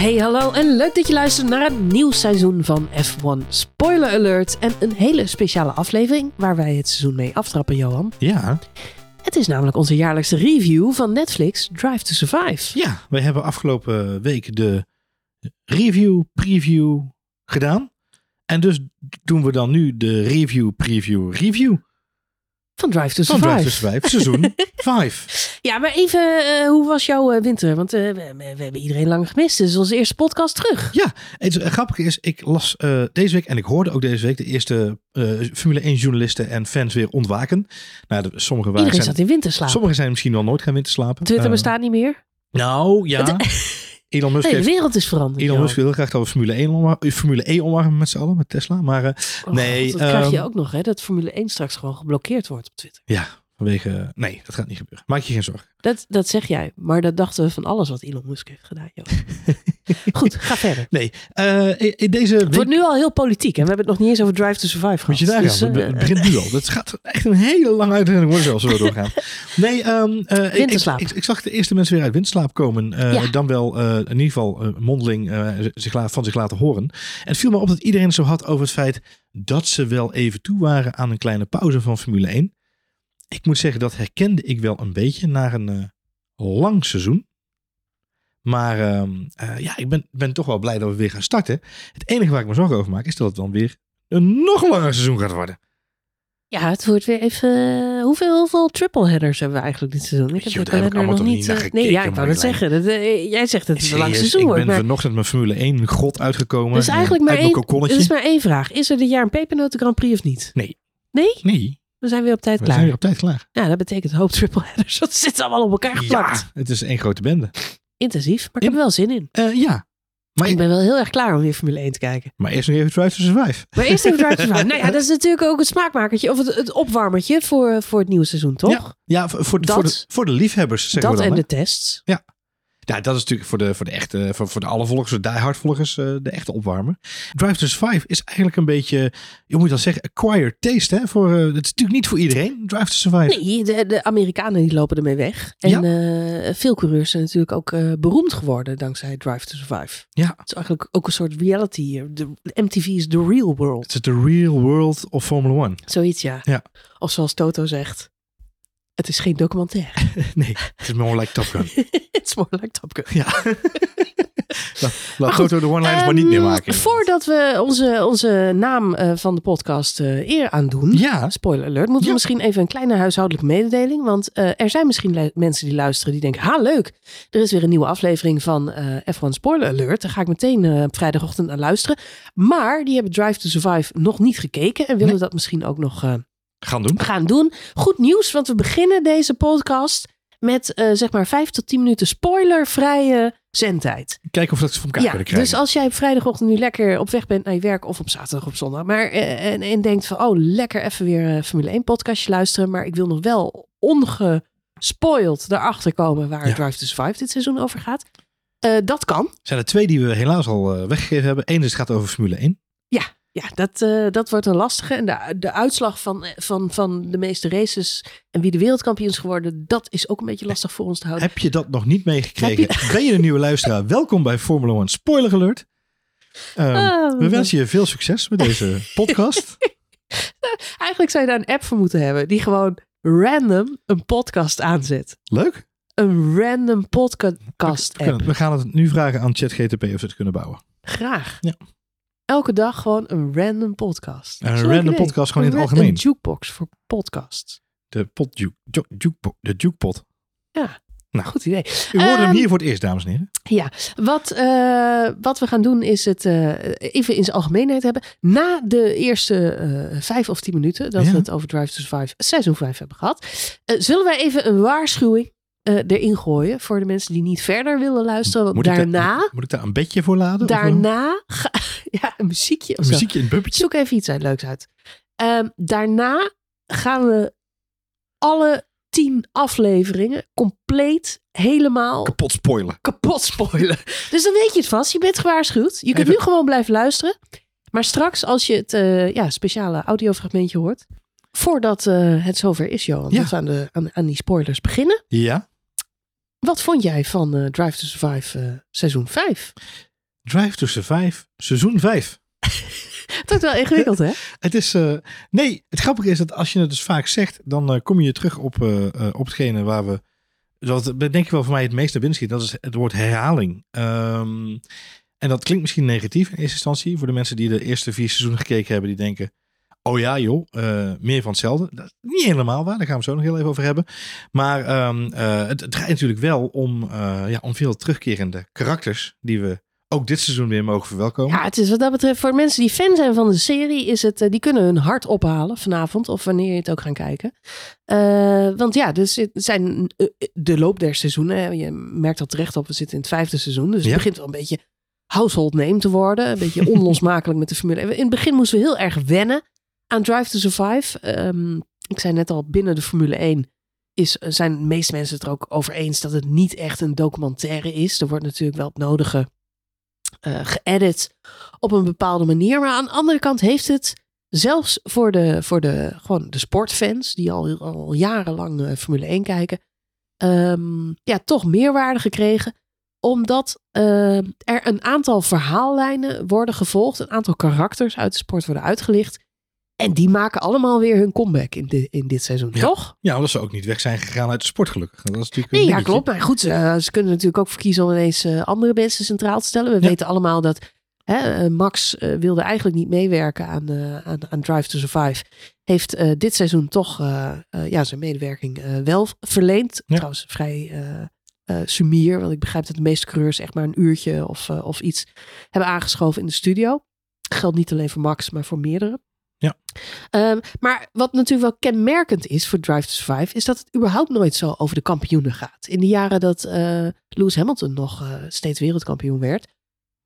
Hey, hallo en leuk dat je luistert naar een nieuw seizoen van F1 Spoiler Alert. En een hele speciale aflevering waar wij het seizoen mee aftrappen, Johan. Ja, Het is namelijk onze jaarlijkse review van Netflix Drive to Survive. ja, wij hebben afgelopen week de review, preview gedaan. En dus doen we dan nu de review, preview, review Van Drive to van Survive. Drive to Survive, seizoen 5. Ja, maar even, eh, hoe was jouw eh, winter? Want eh, we, we- hebben iedereen lang gemist. Dit is onze eerste podcast terug. Ja, het grappige is, ik las deze week en ik hoorde ook deze week de eerste Formule 1 journalisten en fans weer ontwaken. Nou, de, sommige, waren, Iedereen zijn, zat in winterslaap. sommigen zijn misschien wel nooit gaan winterslapen. Twitter bestaat niet meer. Nou, ja. Elon Musk de wereld is veranderd. Elon. Musk wil graag dat we Formule 1 omar- Formule E omarmen met z'n allen, met Tesla. Maar eh, Oh, nee, dat krijg je ehm, ook nog, hè? Dat Formule 1 straks gewoon geblokkeerd wordt op Twitter. ja, vanwege... Nee, dat gaat niet gebeuren. Maak je geen zorgen. Dat, dat zeg jij, maar dat dachten we van alles wat Elon Musk heeft gedaan. Goed, ga verder. Nee, eh, in, deze Het wordt nu al heel politiek en we hebben het nog niet eens over Drive to Survive gehad. Moet je daar Dus, gaan. eh, het begint nu al. Dat gaat echt een hele lange uitzending worden zelfs, als we doorgaan. Nee, ehm, eh, ik, ik, Winterslaap. ik, ik zag de eerste mensen weer uit winterslaap komen. eh, Ja. Dan wel eh, in ieder geval mondeling eh, zich van zich laten horen. En het viel me op dat iedereen het zo had over het feit dat ze wel even toe waren aan een kleine pauze van Formule 1. Ik moet zeggen, dat herkende ik wel een beetje naar een eh, lang seizoen. Maar ehm, eh, ja, ik ben, ben toch wel blij dat we weer gaan starten. Het enige waar ik me zorgen over maak is dat het dan weer een nog langer seizoen gaat worden. Ja, het wordt weer even... eh, hoeveel, hoeveel triple headers hebben we eigenlijk dit seizoen? Ik heb daar ik kalender allemaal nog toch niet... eh, nee, ja, gekeken, ik wou dat Marjolein. zeggen. Dat, jij zegt dat het een lang seizoen ik wordt, ben maar... vanochtend mijn Formule 1 grot uitgekomen. Dus eigenlijk maar één, er is maar één vraag. Is er dit jaar een pepernoten Grand Prix of niet? Nee. Nee? Nee, We zijn weer op tijd we klaar. zijn weer op tijd klaar. Ja, dat betekent een hoop triple headers. Dat zit allemaal op elkaar geplakt. Ja, het is één grote bende. Intensief, maar ik heb er wel zin in. Eh, ja, maar, Ik ben wel heel erg klaar om weer Formule 1 te kijken. maar eerst nog even Drive to Survive. Maar eerst even Drive to Survive. Nou ja, dat is natuurlijk ook het smaakmakertje. Of het, het opwarmertje voor, voor het nieuwe seizoen, toch? Ja, ja voor, voor, Dat- voor, de, voor de liefhebbers zeggen dat we dan. en hè? de tests. Ja, dat is natuurlijk voor de, voor de echte, voor, voor de alle volgers, de diehard volgers, eh, de echte opwarmer. Drive to Survive is eigenlijk een beetje, je moet dan zeggen, acquired taste. Hè? Voor, eh, het is natuurlijk niet voor iedereen, Drive to Survive. Nee, de, de Amerikanen die lopen ermee weg. En eh, veel coureurs zijn natuurlijk ook beroemd geworden dankzij Drive to Survive. Ja. Het is eigenlijk ook een soort reality. eh, De, MTV is the real world. Het is de real world of Formula 1. Zoiets, ja. Ja. Of zoals Toto zegt. Het is geen documentaire. Nee, het is more like Top Gun. Het is more like Top Gun. Ja. Laat, laat goed, Toto de one-liners maar niet meer Ehm, maken. Voordat we onze, onze naam eh, van de podcast eh, eer aandoen. Ja, Spoiler alert. Moeten we misschien even een kleine huishoudelijke mededeling. Want eh, er zijn misschien mensen die luisteren die denken... Ha, leuk. Er is weer een nieuwe aflevering van eh, F1 Spoiler Alert. Daar ga ik meteen op vrijdagochtend naar luisteren. Maar die hebben Drive to Survive nog niet gekeken. En willen Nee. dat misschien ook nog gaan doen. gaan doen. Goed nieuws, want we beginnen deze podcast... met eh, zeg maar 5 tot 10 minuten spoilervrije zendtijd. Kijken of we dat voor elkaar Ja, kunnen krijgen. dus als jij op vrijdagochtend nu lekker op weg bent naar je werk of op zaterdag of zondag, maar eh, en, en denkt van oh lekker even weer een Formule 1 podcastje luisteren, maar ik wil nog wel ongespoild daarachter komen waar Ja. Drive to Survive dit seizoen over gaat. Eh, dat kan. zijn er twee die we helaas al eh, weggegeven hebben. Eén is het gaat over Formule 1. Ja, dat, eh, dat wordt een lastige. En de, de uitslag van, eh, van, van de meeste races en wie de wereldkampioen is geworden, dat is ook een beetje lastig voor ons te houden. Heb je dat nog niet meegekregen? Ben je een nieuwe luisteraar? Welkom bij Formula 1 Spoiler Alert. Ehm, Ah, we wensen je veel succes met deze podcast. Eigenlijk zou je daar een app voor moeten hebben die gewoon random een podcast aanzet. Leuk. Een random podcast app. we gaan het nu vragen aan ChatGTP of ze het kunnen bouwen. Graag. Ja. Elke dag gewoon een random podcast. Een random idee. podcast gewoon in het algemeen. Een jukebox voor podcasts. De pot juke, ju-. De jukepot. Nou. Goed idee. U hoorde hem Ehm, hier voor het eerst, dames en heren. Ja, wat, eh, wat we gaan doen is het eh, even in zijn algemeenheid hebben. Na de eerste eh, vijf of tien minuten dat Ja. we het over Drive to Survive seizoen 5 hebben gehad. eh, zullen wij even een waarschuwing eh, erin gooien voor de mensen die niet verder willen luisteren. Want Moet ik, daarna, daar, moet ik daar een bedje voor laden? Een- daarna, ga- ja, een muziekje of een muziekje in het bubbetje? Zoek even iets uit, leuks uit. Ehm, daarna gaan we alle tien afleveringen compleet helemaal Kapot spoilen. kapot spoilen. Dus dan weet je het vast. Je bent gewaarschuwd. Je kunt Even- nu gewoon blijven luisteren. Maar straks als je het eh, ja, speciale audiofragmentje hoort. Voordat eh, het zover is, Johan. Ja. Dat we aan, de, aan, aan die spoilers beginnen. Ja. Wat vond jij van eh, Drive to Survive eh, seizoen 5? Drive to Survive, seizoen 5. Dat is wel ingewikkeld, hè? Het is, eh, nee, het grappige is dat als je het dus vaak zegt, dan eh, kom je terug op, eh, eh, op hetgene waar we, zoals denk ik wel voor mij het meeste binnen schiet, dat is het woord herhaling. Ehm, en dat klinkt misschien negatief in eerste instantie voor de mensen die de eerste vier seizoenen gekeken hebben, die denken, oh ja joh, eh, meer van hetzelfde. Dat is niet helemaal waar, daar gaan we zo nog heel even over hebben. Maar ehm, eh, het, het draait natuurlijk wel om, eh, ja, om veel terugkerende karakters die we ook dit seizoen weer mogen verwelkomen. Ja, het is wat dat betreft voor mensen die fan zijn van de serie, is het, die kunnen hun hart ophalen vanavond of wanneer je het ook gaan kijken. Want ja, dus het zijn de loop der seizoenen. Je merkt dat terecht op, we zitten in het vijfde seizoen. Dus Ja. het begint wel een beetje household name te worden. Een beetje onlosmakelijk met de formule. In het begin moesten we heel erg wennen aan Drive to Survive. Ehm, ik zei net al, binnen de Formule 1 is, zijn de meeste mensen het er ook over eens dat het niet echt een documentaire is. Er wordt natuurlijk wel het nodige eh geëdit op een bepaalde manier. Maar aan de andere kant heeft het zelfs voor de, voor de, gewoon de sportfans die al, al jarenlang eh, Formule 1 kijken, ehm, ja, toch meerwaarde gekregen. Omdat eh, er een aantal verhaallijnen worden gevolgd, een aantal karakters uit de sport worden uitgelicht. En die maken allemaal weer hun comeback in, de, in dit seizoen, Ja. toch? Ja, omdat ze ook niet weg zijn gegaan uit de sport gelukkig. Dat is natuurlijk Nee, ja, klopt. Maar goed, eh, ze kunnen natuurlijk ook verkiezen om ineens eh, andere mensen centraal te stellen. We Ja. weten allemaal dat hè, eh, Max wilde eigenlijk niet meewerken aan, aan, aan Drive to Survive. Heeft dit seizoen toch ja, zijn medewerking wel verleend. Ja. Trouwens, vrij sumier. Want ik begrijp dat de meeste coureurs echt maar een uurtje of, of iets hebben aangeschoven in de studio. Geldt niet alleen voor Max, maar voor meerdere. Ja. Ehm, maar wat natuurlijk wel kenmerkend is voor Drive to Survive, is dat het überhaupt nooit zo over de kampioenen gaat. In de jaren dat eh, Lewis Hamilton nog eh, steeds wereldkampioen werd,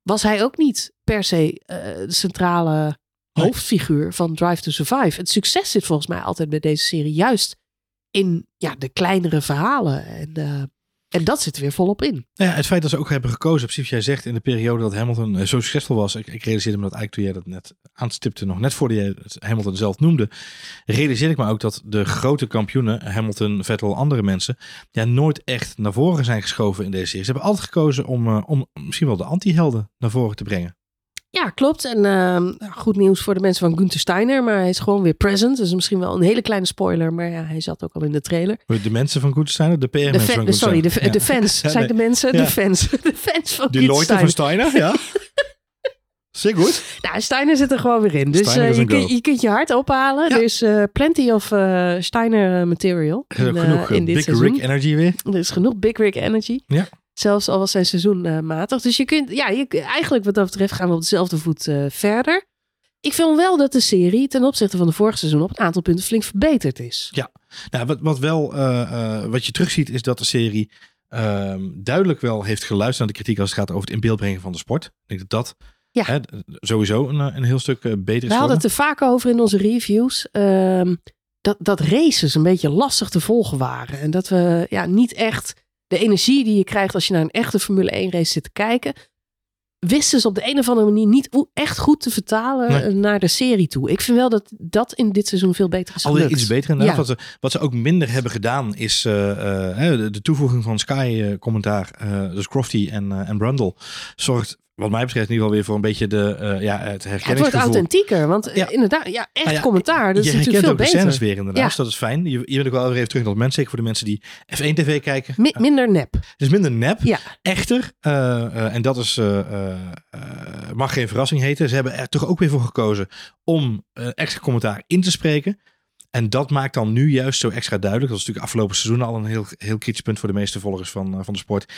was hij ook niet per se eh, de centrale hoofdfiguur van Drive to Survive. Het succes zit volgens mij altijd bij deze serie juist in ja, de kleinere verhalen. En, eh, en dat zit er weer volop in. Nou ja, het feit dat ze ook hebben gekozen, precies jij zegt, in de periode dat Hamilton eh, zo succesvol was. Ik, ik realiseerde me dat eigenlijk toen jij dat net aanstipte, nog net voordat jij Hamilton zelf noemde. Realiseerde ik me ook dat de grote kampioenen, Hamilton, Vettel, andere mensen, ja, nooit echt naar voren zijn geschoven in deze serie. Ze hebben altijd gekozen om, eh, om misschien wel de anti-helden naar voren te brengen. Ja, klopt. En ehm, goed nieuws voor de mensen van Gunther Steiner, maar hij is gewoon weer present. Dus misschien wel een hele kleine spoiler, maar ja, hij zat ook al in de trailer. De mensen van Goedsteiner, de PR-mensen De, van fan- sorry, de, fans. Ja, zijn nee. de mensen? Ja. De fans. De fans van Gunther Loite van Steiner. Steiner, ja. Zeer goed. Nou, Steiner zit er gewoon weer in. Dus Steiner eh, je, kun, kunt je hart ophalen. Ja. Er is eh, plenty of eh, Steiner material Er in, genoeg in dit Big seizoen. Rick Energy weer. Er is genoeg Big Rig Energy. Ja. Zelfs al was zijn seizoen eh, matig. Dus je kunt, ja, je, eigenlijk wat dat betreft gaan we op dezelfde voet eh, verder. Ik vind wel dat de serie ten opzichte van de vorige seizoen op een aantal punten flink verbeterd is. Nou, wat, wat wel, eh, wat je terugziet, is dat de serie ehm, duidelijk wel heeft geluisterd naar de kritiek als het gaat over het in beeld brengen van de sport. Ik denk dat dat Ja. hè, sowieso een, een heel stuk beter is. We hadden het er vaak over in onze reviews. ehm, dat, dat races een beetje lastig te volgen waren. En dat we ja, niet echt de energie die je krijgt als je naar een echte Formule 1 race zit te kijken. Wisten ze op de een of andere manier niet hoe- echt goed te vertalen Nee. eh, naar de serie toe. Ik vind wel dat dat in dit seizoen veel beter is Alweer iets beter inderdaad. Ja. Wat, ze, wat ze ook minder hebben gedaan is eh, eh, de, toevoeging van Sky-commentaar. dus Crofty en, eh, en Brundle zorgt wat mij betreft in ieder geval weer voor een beetje de, eh, ja, het Ja, het wordt herkenningsgevoel. authentieker. Want eh, Ja. inderdaad, ja, echt Nou ja, commentaar. Dat je is natuurlijk veel ook de scènes beter. weer inderdaad. Dus dat is fijn. Je, je bent ook wel even terug naar het moment. Zeker voor de mensen die F1 TV kijken. Mi- minder nep. Het is minder nep. Ja. Echter, eh, en dat is, mag geen verrassing heten. Ze hebben er toch ook weer voor gekozen om extra commentaar in te spreken. En dat maakt dan nu juist zo extra duidelijk. Dat is natuurlijk afgelopen seizoen al een heel, heel kritisch punt voor de meeste volgers van, eh, van de sport.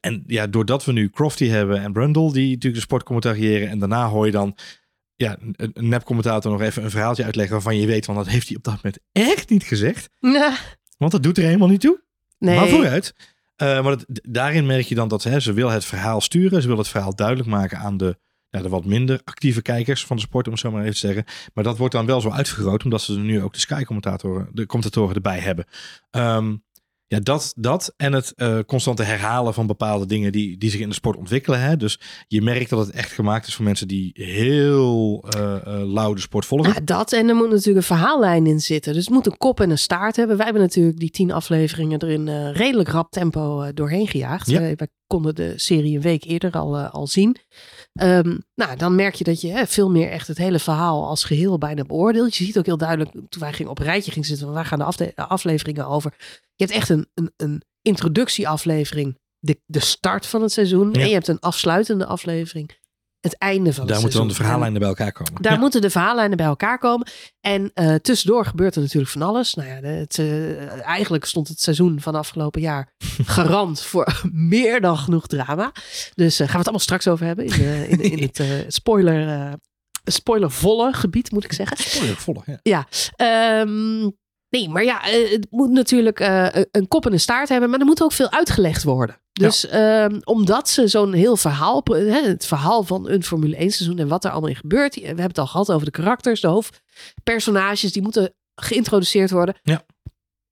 En ja, doordat we nu Crofty hebben en Brundle, die natuurlijk de sport commentariëren. En daarna hoor je dan ja, een, een nep-commentator nog even een verhaaltje uitleggen waarvan je weet, van dat heeft hij op dat moment echt niet gezegd. Ja, Want dat doet er helemaal niet toe. nee. Maar vooruit. Eh, maar dat, daarin merk je dan dat hè, ze wil het verhaal sturen. Ze wil het verhaal duidelijk maken aan de, ja, de wat minder actieve kijkers van de sport, om het zo maar even te zeggen. Maar dat wordt dan wel zo uitvergroot, omdat ze er nu ook de Sky-commentatoren de commentatoren erbij hebben. Ehm, ja, dat, dat en het eh, constante herhalen van bepaalde dingen die, die zich in de sport ontwikkelen. Hè? Dus je merkt dat het echt gemaakt is voor mensen die heel lauw de sport volgen. Ja, dat. En er moet natuurlijk een verhaallijn in zitten. Dus het moet een kop en een staart hebben. Wij hebben natuurlijk die tien afleveringen er in redelijk rap tempo doorheen gejaagd. Ja. Wij, konden de serie een week eerder al, al zien. Ehm, nou, dan merk je dat je hè, veel meer echt het hele verhaal als geheel bijna beoordeelt. Je ziet ook heel duidelijk, toen wij gingen op een rijtje gingen zitten, waar gaan de afleveringen over? Je hebt echt een, een, een introductieaflevering, de, de start van het seizoen. Ja. En je hebt een afsluitende aflevering, het einde van Daar het moeten dan de verhaallijnen bij elkaar komen. Daar Ja. moeten de verhaallijnen bij elkaar komen. En eh, tussendoor gebeurt er natuurlijk van alles. Nou ja, het, eh, eigenlijk stond het seizoen van afgelopen jaar garant voor meer dan genoeg drama. Dus eh, gaan we het allemaal straks over hebben in, in, in het eh, spoiler, eh, spoilervolle gebied, moet ik zeggen. Spoilervolle, ja. Ehm, nee, maar ja, eh, het moet natuurlijk eh, een kop en een staart hebben, maar er moet ook veel uitgelegd worden. Dus ehm, omdat ze zo'n heel verhaal, hè, het verhaal van een Formule 1 seizoen en wat er allemaal in gebeurt. We hebben het al gehad over de karakters, de hoofdpersonages, die moeten geïntroduceerd worden. Ja.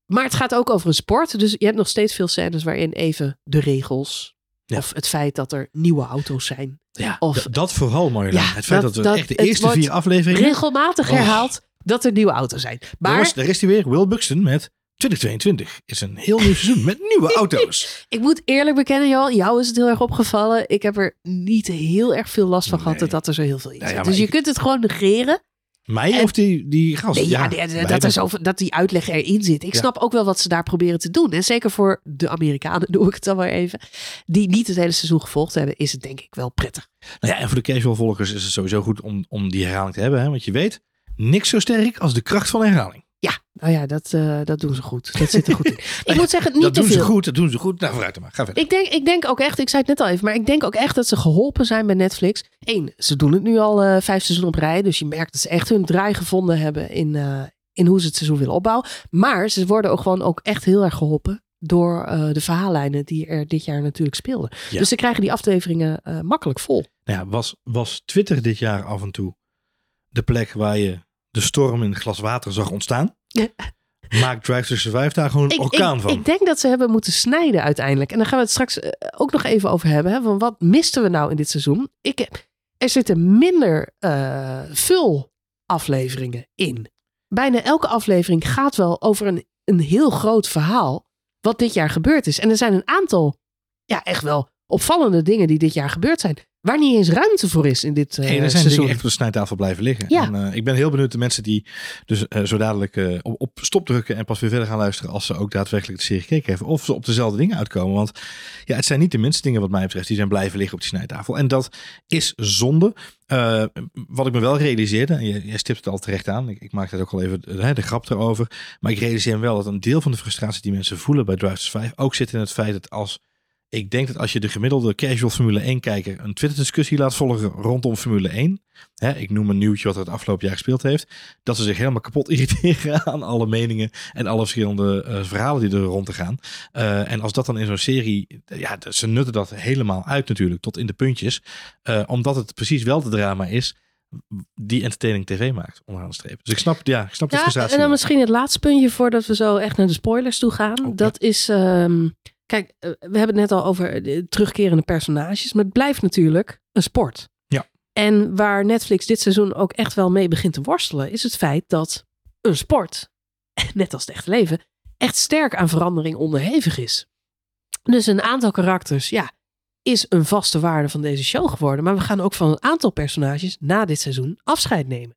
Maar het gaat ook over een sport. Dus je hebt nog steeds veel scènes waarin even de regels. Ja. Of het feit dat er nieuwe auto's zijn. Ja, Of- dat vooral mooi. Ja, het feit dat, we echt de eerste vier afleveringen... Regelmatig Oh. herhaald dat er nieuwe auto's zijn. Daar, Maar was, daar is hij weer, Will Buxton met 2022. Is een heel nieuw seizoen met nieuwe auto's. Ik moet eerlijk bekennen, Johan, jou is het heel erg opgevallen. Ik heb er niet heel erg veel last van gehad Nee. dat er zo heel veel in ja, maar dus je ik- kunt het gewoon negeren. Mij En- of die, die gast? Nee, ja, dat, er zoveel, dat die uitleg erin zit. Ik Ja. snap ook wel wat ze daar proberen te doen. En zeker voor de Amerikanen, doe ik het dan maar even. Die niet het hele seizoen gevolgd hebben, is het denk ik wel prettig. Nou ja, en voor de casual volgers is het sowieso goed om, om die herhaling te hebben. Hè? Want je weet, niks zo sterk als de kracht van herhaling. Ja, nou ja, dat, eh, dat doen ze goed. Dat zit er goed in. Ik moet zeggen, niet dat te doen veel. ze goed, dat doen ze goed. Nou, vooruit dan maar. Ga verder. Ik denk, ik denk ook echt, ik zei het net al even, maar ik denk ook echt dat ze geholpen zijn bij Netflix. Eén, ze doen het nu al eh, vijf seizoenen op rij. Dus je merkt dat ze echt hun draai gevonden hebben in, eh, in hoe ze het seizoen willen opbouwen. Maar ze worden ook gewoon ook echt heel erg geholpen door de verhaallijnen die er dit jaar natuurlijk speelden. Ja. Dus ze krijgen die afleveringen makkelijk vol. Nou ja, was, was Twitter dit jaar af en toe de plek waar je de storm in een glas water zag ontstaan? Ja. Maakt Drive to Survive daar gewoon een orkaan ik, van. ik denk dat ze hebben moeten snijden uiteindelijk. En daar gaan we het straks eh, ook nog even over hebben. Hè, van wat misten we nou in dit seizoen? Ik, er zitten minder eh vul afleveringen in. Bijna elke aflevering gaat wel over een, een heel groot verhaal. Wat dit jaar gebeurd is. En er zijn een aantal, ja, echt wel opvallende dingen die dit jaar gebeurd zijn. Waar niet eens ruimte voor is in dit Nee, er zijn seizoen. dingen echt op de snijtafel blijven liggen. Ja. En, eh, ik ben heel benieuwd de mensen die dus eh, zo dadelijk op, op stop drukken en pas weer verder gaan luisteren als ze ook daadwerkelijk de serie gekeken hebben. Of ze op dezelfde dingen uitkomen. Want ja, het zijn niet de minste dingen wat mij betreft. Die zijn blijven liggen op die snijtafel. En dat is zonde. Wat ik me wel realiseerde, en je, je stipt het al terecht aan. Ik, ik maak het ook al even eh, de grap erover. Maar ik realiseer me wel dat een deel van de frustratie die mensen voelen bij Drive to Survive ook zit in het feit dat als ik denk dat als je de gemiddelde casual Formule 1 kijker een Twitter discussie laat volgen rondom Formule 1. Hè, ik noem een nieuwtje wat er het afgelopen jaar gespeeld heeft. Dat ze zich helemaal kapot irriteren aan alle meningen en alle verschillende eh, verhalen die er rond te gaan. Eh, en als dat dan in zo'n serie, ja, ze nutten dat helemaal uit natuurlijk, tot in de puntjes. Eh, omdat het precies wel de drama is die entertaining tv maakt, onderaan de streep. Dus ik snap, ja, ik snap de Ja, frustratie. en dan wel. misschien het laatste puntje voordat we zo echt naar de spoilers toe gaan. Oh, ja. dat is, ehm, kijk, eh, we hebben het net al over de terugkerende personages, maar het blijft natuurlijk een sport. Ja. En waar Netflix dit seizoen ook echt wel mee begint te worstelen, is het feit dat een sport, net als het echte leven, echt sterk aan verandering onderhevig is. Dus een aantal karakters, ja, is een vaste waarde van deze show geworden. Maar we gaan ook van een aantal personages na dit seizoen afscheid nemen.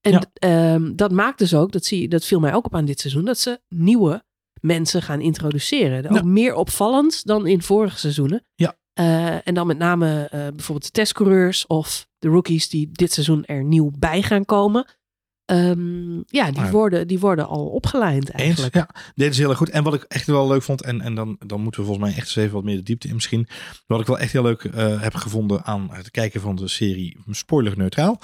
En Ja. ehm, dat maakt dus ook, dat, zie, je- dat viel mij ook op aan dit seizoen, dat ze nieuwe mensen gaan introduceren. Ook Ja. meer opvallend dan in vorige seizoenen. Ja. Eh, en dan met name eh, bijvoorbeeld de testcoureurs of de rookies die dit seizoen er nieuw bij gaan komen. Ehm, ja, die, worden, die worden al opgeleid Eens, eigenlijk. ja. Deden ze heel erg goed. En wat ik echt wel leuk vond, en, en dan, dan moeten we volgens mij echt eens even wat meer de diepte in misschien. Wat ik wel echt heel leuk eh, heb gevonden aan het kijken van de serie Spoiler Neutraal,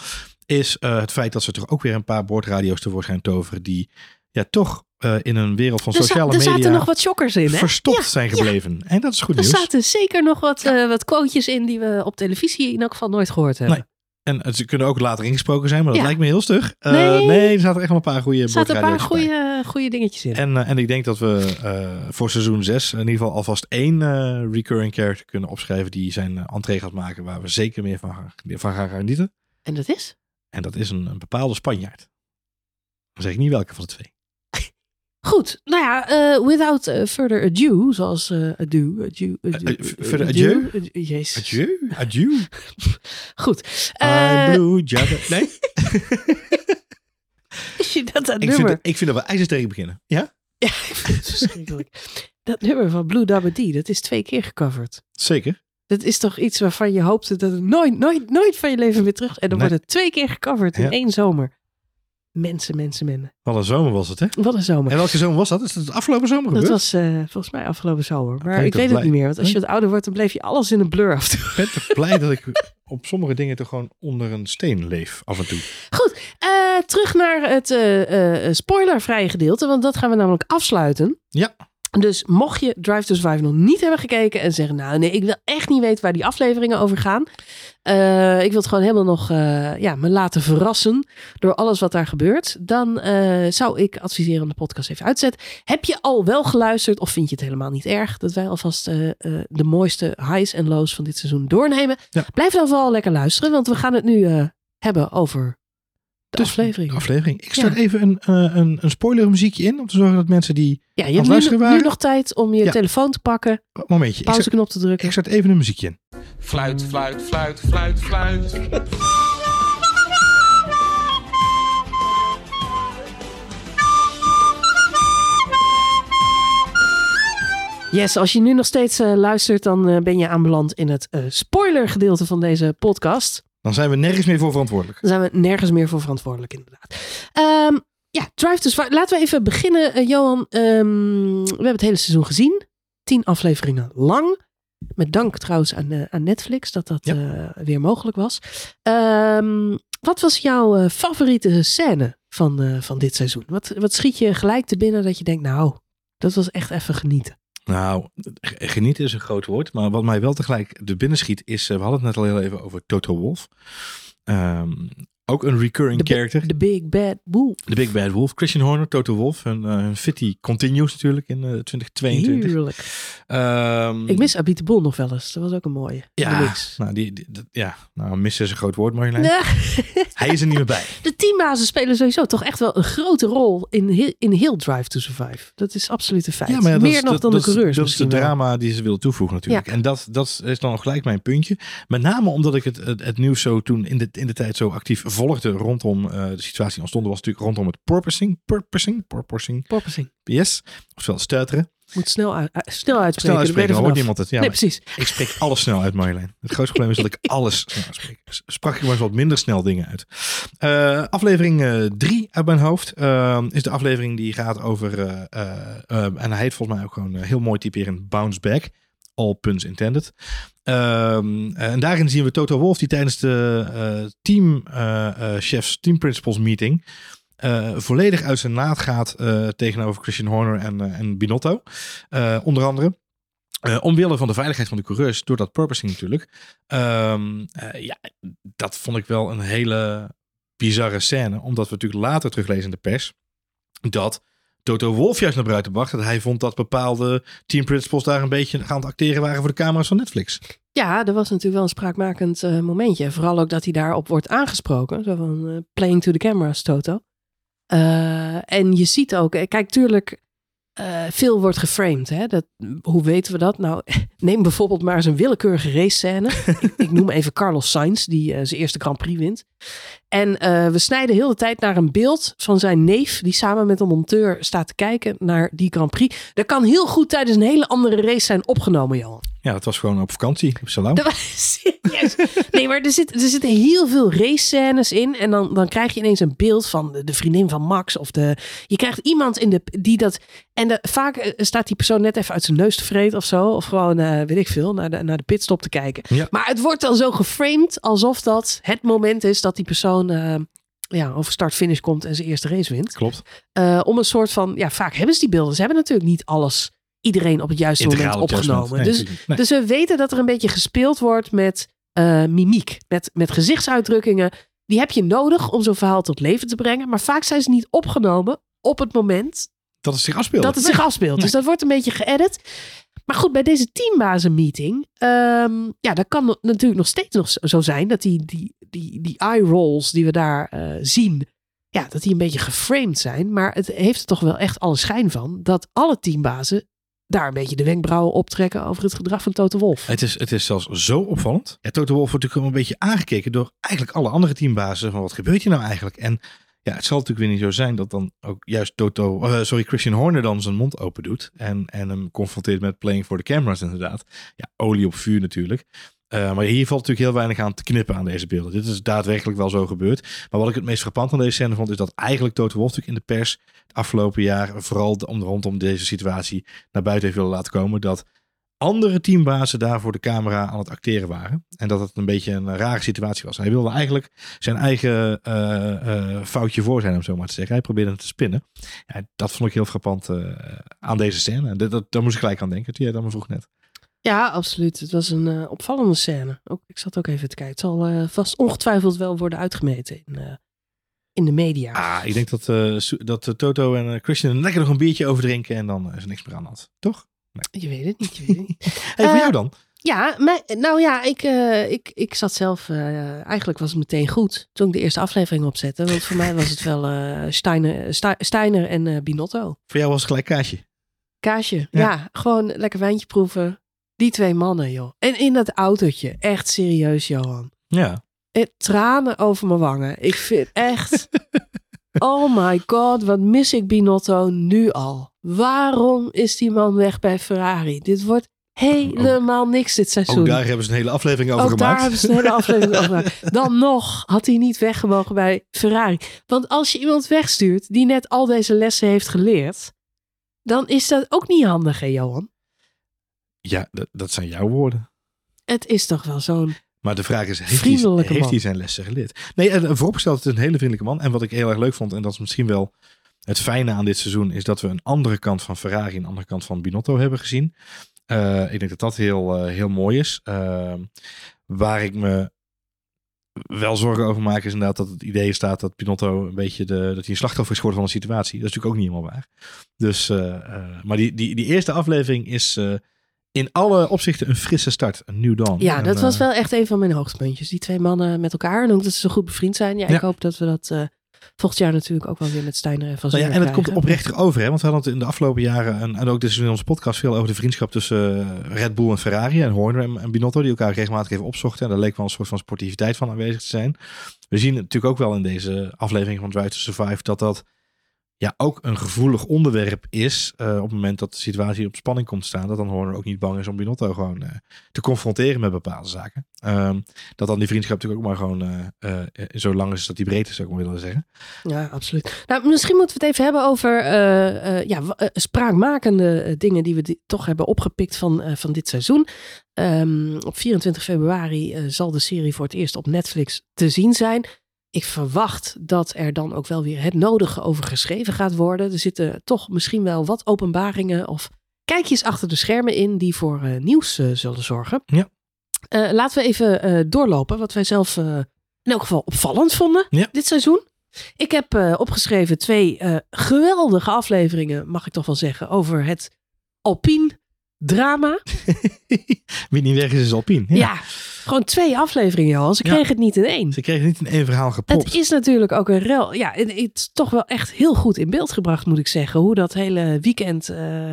is het feit dat ze toch ook weer een paar boordradio's tevoorschijn toveren die ja, toch eh, in een wereld van Er, sociale er media zaten nog wat shockers in, hè? verstopt Ja, zijn ja. gebleven. En dat is goed Er nieuws. zaten zeker nog wat, eh, wat quotejes in die we op televisie in elk geval nooit gehoord hebben. En eh, ze kunnen ook later ingesproken zijn, maar dat Ja. lijkt me heel stug. Nee. nee, er zaten echt wel een paar goede Er zaten een paar goede, goede dingetjes in. En, en ik denk dat we voor seizoen 6 in ieder geval alvast één recurring character kunnen opschrijven die zijn entree gaat maken waar we zeker meer van gaan, van gaan genieten. En dat is? En dat is een, een bepaalde Spanjaard. Dan zeg ik niet welke van de twee. Goed, nou ja, eh, without eh, further ado, zoals eh ado, ado, ado, further adieu? ado- Jezus. Adieu, adieu. Goed. Blue, jabba. Nee, is je dat, dat ik nummer? vind, ik vind dat we ijzersterk beginnen. Ja? Ja, ik vind het verschrikkelijk. Dat nummer van Blue Dabba D, dat is twee keer gecoverd. Zeker. Dat is toch iets waarvan je hoopte dat het nooit, nooit, nooit van je leven weer terug... En dan Nee. wordt het twee keer gecoverd in één zomer. Mensen, mensen, mensen. Wat een zomer was het, hè? Wat een zomer. En welke zomer was dat? Is dat de afgelopen zomer Dat gebeurd? was eh, volgens mij afgelopen zomer. Maar ik weet het niet meer. Want als je wat ouder wordt, dan bleef je alles in een blur af. Ik ben toch blij dat ik op sommige dingen toch gewoon onder een steen leef af en toe. Goed, eh, terug naar het eh, spoilervrije gedeelte. Want dat gaan we namelijk afsluiten. Ja. Dus mocht je Drive to Survive nog niet hebben gekeken en zeggen... nou nee, ik wil echt niet weten waar die afleveringen over gaan. Eh, ik wil het gewoon helemaal nog eh, ja, me laten verrassen door alles wat daar gebeurt. Dan eh, zou ik adviseren om de podcast even uitzetten. Heb je al wel geluisterd of vind je het helemaal niet erg... dat wij alvast de mooiste highs en lows van dit seizoen doornemen? Ja. Blijf dan vooral lekker luisteren, want we gaan het nu hebben over de Dus aflevering. De aflevering. Ik start Ja. even een, eh, een, een spoiler muziekje in. Om te zorgen dat mensen die... Ja, je hebt nu, luisteraar nu waren- nog tijd om je Ja. telefoon te pakken, Oh, momentje. Pauzeknop te drukken. ik start even een muziekje in. Fluit, fluit, fluit, fluit, fluit. Yes, als je nu nog steeds eh, luistert, dan eh, ben je aanbeland in het eh spoiler gedeelte van deze podcast. Dan zijn we nergens meer voor verantwoordelijk. Dan zijn we nergens meer voor verantwoordelijk, inderdaad. Ehm, ja, Drive to Survive. Laten we even beginnen, eh, Johan. Ehm, we hebben het hele seizoen gezien. Tien afleveringen lang. Met dank trouwens aan, eh, aan Netflix dat dat Ja. eh, weer mogelijk was. Ehm, wat was jouw favoriete scène van, van dit seizoen? Wat, wat schiet je gelijk te binnen dat je denkt, nou, dat was echt even genieten. Nou, genieten is een groot woord. Maar wat mij wel tegelijk de binnen schiet is... eh, we hadden het net al heel even over Toto Wolf. Ehm, ook een recurring De, character. The Big Bad Wolf. De Big Bad Wolf. Christian Horner, Toto Wolf. Hun, eh, hun fitty continues natuurlijk in eh, 2022. Heerlijk. Ehm, Ik mis Abit de Bol nog wel eens. Dat was ook een mooie. de Ja, nou, die, ja, nou, missen is een groot woord, Marjolein. Ja. Hij is er niet meer bij. De teambazen spelen sowieso toch echt wel een grote rol in heel, in heel Drive to Survive. Dat is absoluut een feit. Ja, maar ja, Meer is- nog dat- dan dat de coureurs Dat is de wel. drama die ze willen toevoegen natuurlijk. En dat, dat is dan gelijk mijn puntje. Met name omdat ik het, het, het nieuws zo toen in de, in de tijd zo actief volgde rondom eh, de situatie die ontstond. was natuurlijk rondom het porpoising. Porpoising? Porpoising. Porpoising. Yes. Oftewel stuiteren. Moet snel, uit, uit- snel uitspreken. Snel dan uitspreken, hoort niemand het. Ja, nee, precies. ik spreek alles snel uit Marjolein. Het grootste probleem is dat ik alles snel uitspreek. Sprak ik maar eens wat minder snel dingen uit. Eh, aflevering 3 uit mijn hoofd eh, is de aflevering die gaat over, eh, eh, eh, en hij heet volgens mij ook gewoon eh, heel mooi typeren, Bounce Back. All puns intended. Ehm, en daarin zien we Toto Wolf die tijdens de eh team eh, chefs, team principals meeting volledig uit zijn naad gaat tegenover Christian Horner en, en Binotto. Onder andere. Omwille van de veiligheid van de coureurs, door dat purposing natuurlijk. Ehm, eh, ja, dat vond ik wel een hele bizarre scène. Omdat we natuurlijk later teruglezen in de pers. Dat Toto Wolf juist naar buiten bracht. Dat hij vond dat bepaalde team principals daar een beetje gaan acteren waren voor de camera's van Netflix. Ja, er was natuurlijk wel een spraakmakend eh, momentje. Vooral ook dat hij daarop wordt aangesproken. Zo van eh, playing to the cameras, Toto. Eh, en je ziet ook, kijk, tuurlijk, veel wordt geframed. Hè? Dat, hoe weten we dat? Nou, neem bijvoorbeeld maar eens een willekeurige race scène. ik, noem even Carlos Sainz, die zijn eerste Grand Prix wint. En eh, we snijden heel de tijd naar een beeld van zijn neef, die samen met een monteur staat te kijken naar die Grand Prix. Dat kan heel goed tijdens een hele andere race zijn opgenomen, Johan. Ja, dat was gewoon op vakantie op was serieus. Nee, maar er, zit, er zitten heel veel race scènes in. En dan, dan krijg je ineens een beeld van de, de vriendin van Max. Of de, je krijgt iemand in de, die dat... En de, vaak eh, staat die persoon net even uit zijn neus te vreten of zo. Of gewoon, eh, weet ik veel, naar de, naar de pitstop te kijken. Ja. Maar het wordt dan zo geframed alsof dat het moment is dat die persoon... eh, ja, over start-finish komt en zijn eerste race wint. Klopt. Eh, om een soort van, ja, vaak hebben ze die beelden. Ze hebben natuurlijk niet alles, iedereen op het juiste Integraal moment opgenomen. dus Nee, dus we weten dat er een beetje gespeeld wordt met eh, mimiek, met, met gezichtsuitdrukkingen. Die heb je nodig om zo'n verhaal tot leven te brengen. Maar vaak zijn ze niet opgenomen op het moment dat het zich afspeelde. dat het zich afspeelt. Dus dat wordt een beetje geëdit. Maar goed, bij deze teambazenmeeting, ehm ja, dat kan natuurlijk nog steeds nog zo zijn dat die, die, die, die eye rolls die we daar eh, zien, ja, dat die een beetje geframed zijn. Maar het heeft er toch wel echt alle schijn van dat alle teambazen daar een beetje de wenkbrauwen optrekken over het gedrag van Toto Wolf. Het is, het is zelfs zo opvallend. Ja, Toto Wolff wordt natuurlijk wel een beetje aangekeken door eigenlijk alle andere teambazen. Van wat gebeurt hier nou eigenlijk? En ja, het zal natuurlijk weer niet zo zijn dat dan ook juist Toto, eh, sorry, Christian Horner dan zijn mond open doet. En, en hem confronteert met playing for the cameras inderdaad. Ja, olie op vuur natuurlijk. Uh, maar hier valt natuurlijk heel weinig aan te knippen aan deze beelden. Dit is daadwerkelijk wel zo gebeurd. Maar wat ik het meest frappant aan deze scène vond, is dat eigenlijk Toto Wolff in de pers het afgelopen jaar, vooral om, rondom deze situatie, naar buiten heeft willen laten komen. Dat andere teambazen daar voor de camera aan het acteren waren. En dat het een beetje een rare situatie was. Hij wilde eigenlijk zijn eigen uh, uh, foutje voor zijn, om zo maar te zeggen. Hij probeerde het te spinnen. Ja, dat vond ik heel frappant aan deze scène. Dat, dat, daar moest ik gelijk aan denken, toen jij dat me vroeg net. Ja, absoluut. Het was een opvallende scène. Ook, ik zat ook even te kijken. Het zal vast ongetwijfeld wel worden uitgemeten in, in de media. Ah, ik denk dat, dat Toto en Christian lekker nog een biertje overdrinken en dan is er niks meer aan had. Toch? Nee. Je weet het niet. Je weet het niet. hey, voor jou dan? Ja, nou ja, ik, ik, ik zat zelf, eigenlijk was het meteen goed toen ik de eerste aflevering opzette. Want voor mij was het wel Steiner, Steiner en Binotto. Voor jou was het gelijk kaasje? Kaasje, ja. ja. Gewoon lekker wijntje proeven. Die twee mannen, joh. En in dat autootje. Echt serieus, Johan. Ja. Tranen over mijn wangen. Ik vind echt... oh my god, wat mis ik Binotto nu al. Waarom is die man weg bij Ferrari? Dit wordt helemaal niks dit seizoen. Ook daar hebben ze een hele aflevering over ook gemaakt. daar hebben ze een hele aflevering over gemaakt. Dan nog had hij niet weggemogen bij Ferrari. Want als je iemand wegstuurt die net al deze lessen heeft geleerd... dan is dat ook niet handig, hè Johan? Ja, dat, dat zijn jouw woorden. Het is toch wel zo'n maar de vraag is, heeft, hij, heeft hij zijn lessen geleerd? Nee, en vooropgesteld, het is een hele vriendelijke man. En wat ik heel erg leuk vond, en dat is misschien wel het fijne aan dit seizoen, is dat we een andere kant van Ferrari, een andere kant van Binotto hebben gezien. Uh, ik denk dat dat heel, uh, heel mooi is. Uh, waar ik me wel zorgen over maak, is inderdaad dat het idee staat dat Binotto een beetje de, dat hij een slachtoffer is geworden van een situatie. Dat is natuurlijk ook niet helemaal waar. Dus, maar die, die, die eerste aflevering is in alle opzichten een frisse start. Een nieuw dan. Ja, dat was wel echt een van mijn hoogtepuntjes. Die twee mannen met elkaar. En ook dat ze zo goed bevriend zijn. Ja, ik hoop dat we dat uh, volgend jaar natuurlijk ook wel weer met Steiner en Van nou ja, En het komt oprechter over. Hè? Want we hadden het in de afgelopen jaren. En, en ook dus in onze podcast veel over de vriendschap tussen uh, Red Bull en Ferrari. En Horner en, en, Binotto. Die elkaar regelmatig even opzochten. En daar leek wel een soort van sportiviteit van aanwezig te zijn. We zien natuurlijk ook wel in deze aflevering van Drive to Survive. Dat dat ja, ook een gevoelig onderwerp is uh, op het moment dat de situatie op spanning komt staan, dat dan Horner ook niet bang is om Binotto gewoon uh, te confronteren met bepaalde zaken. Um, dat dan die vriendschap natuurlijk ook maar gewoon uh, zo lang is dat die breed is, zou ik maar willen zeggen. Ja, absoluut. Nou, misschien moeten we het even hebben over ja, spraakmakende dingen die we toch hebben opgepikt van, van dit seizoen. Um, op 24 februari zal de serie voor het eerst op Netflix te zien zijn ik verwacht dat er dan ook wel weer het nodige over geschreven gaat worden. Er zitten toch misschien wel wat openbaringen of kijkjes achter de schermen in die voor uh, nieuws uh, zullen zorgen. Ja. Uh, laten we even doorlopen wat wij zelf in elk geval opvallend vonden ja. dit seizoen. Ik heb opgeschreven twee geweldige afleveringen, mag ik toch wel zeggen, over het Alpine drama. Wie niet weg is, is Alpine. Ja. ja. Gewoon twee afleveringen, Johan. Ze kregen het niet in één. Ze kregen niet in één verhaal gepropt. Het is natuurlijk ook een rel. Ja, het is toch wel echt heel goed in beeld gebracht, moet ik zeggen. Hoe dat hele weekend... Uh,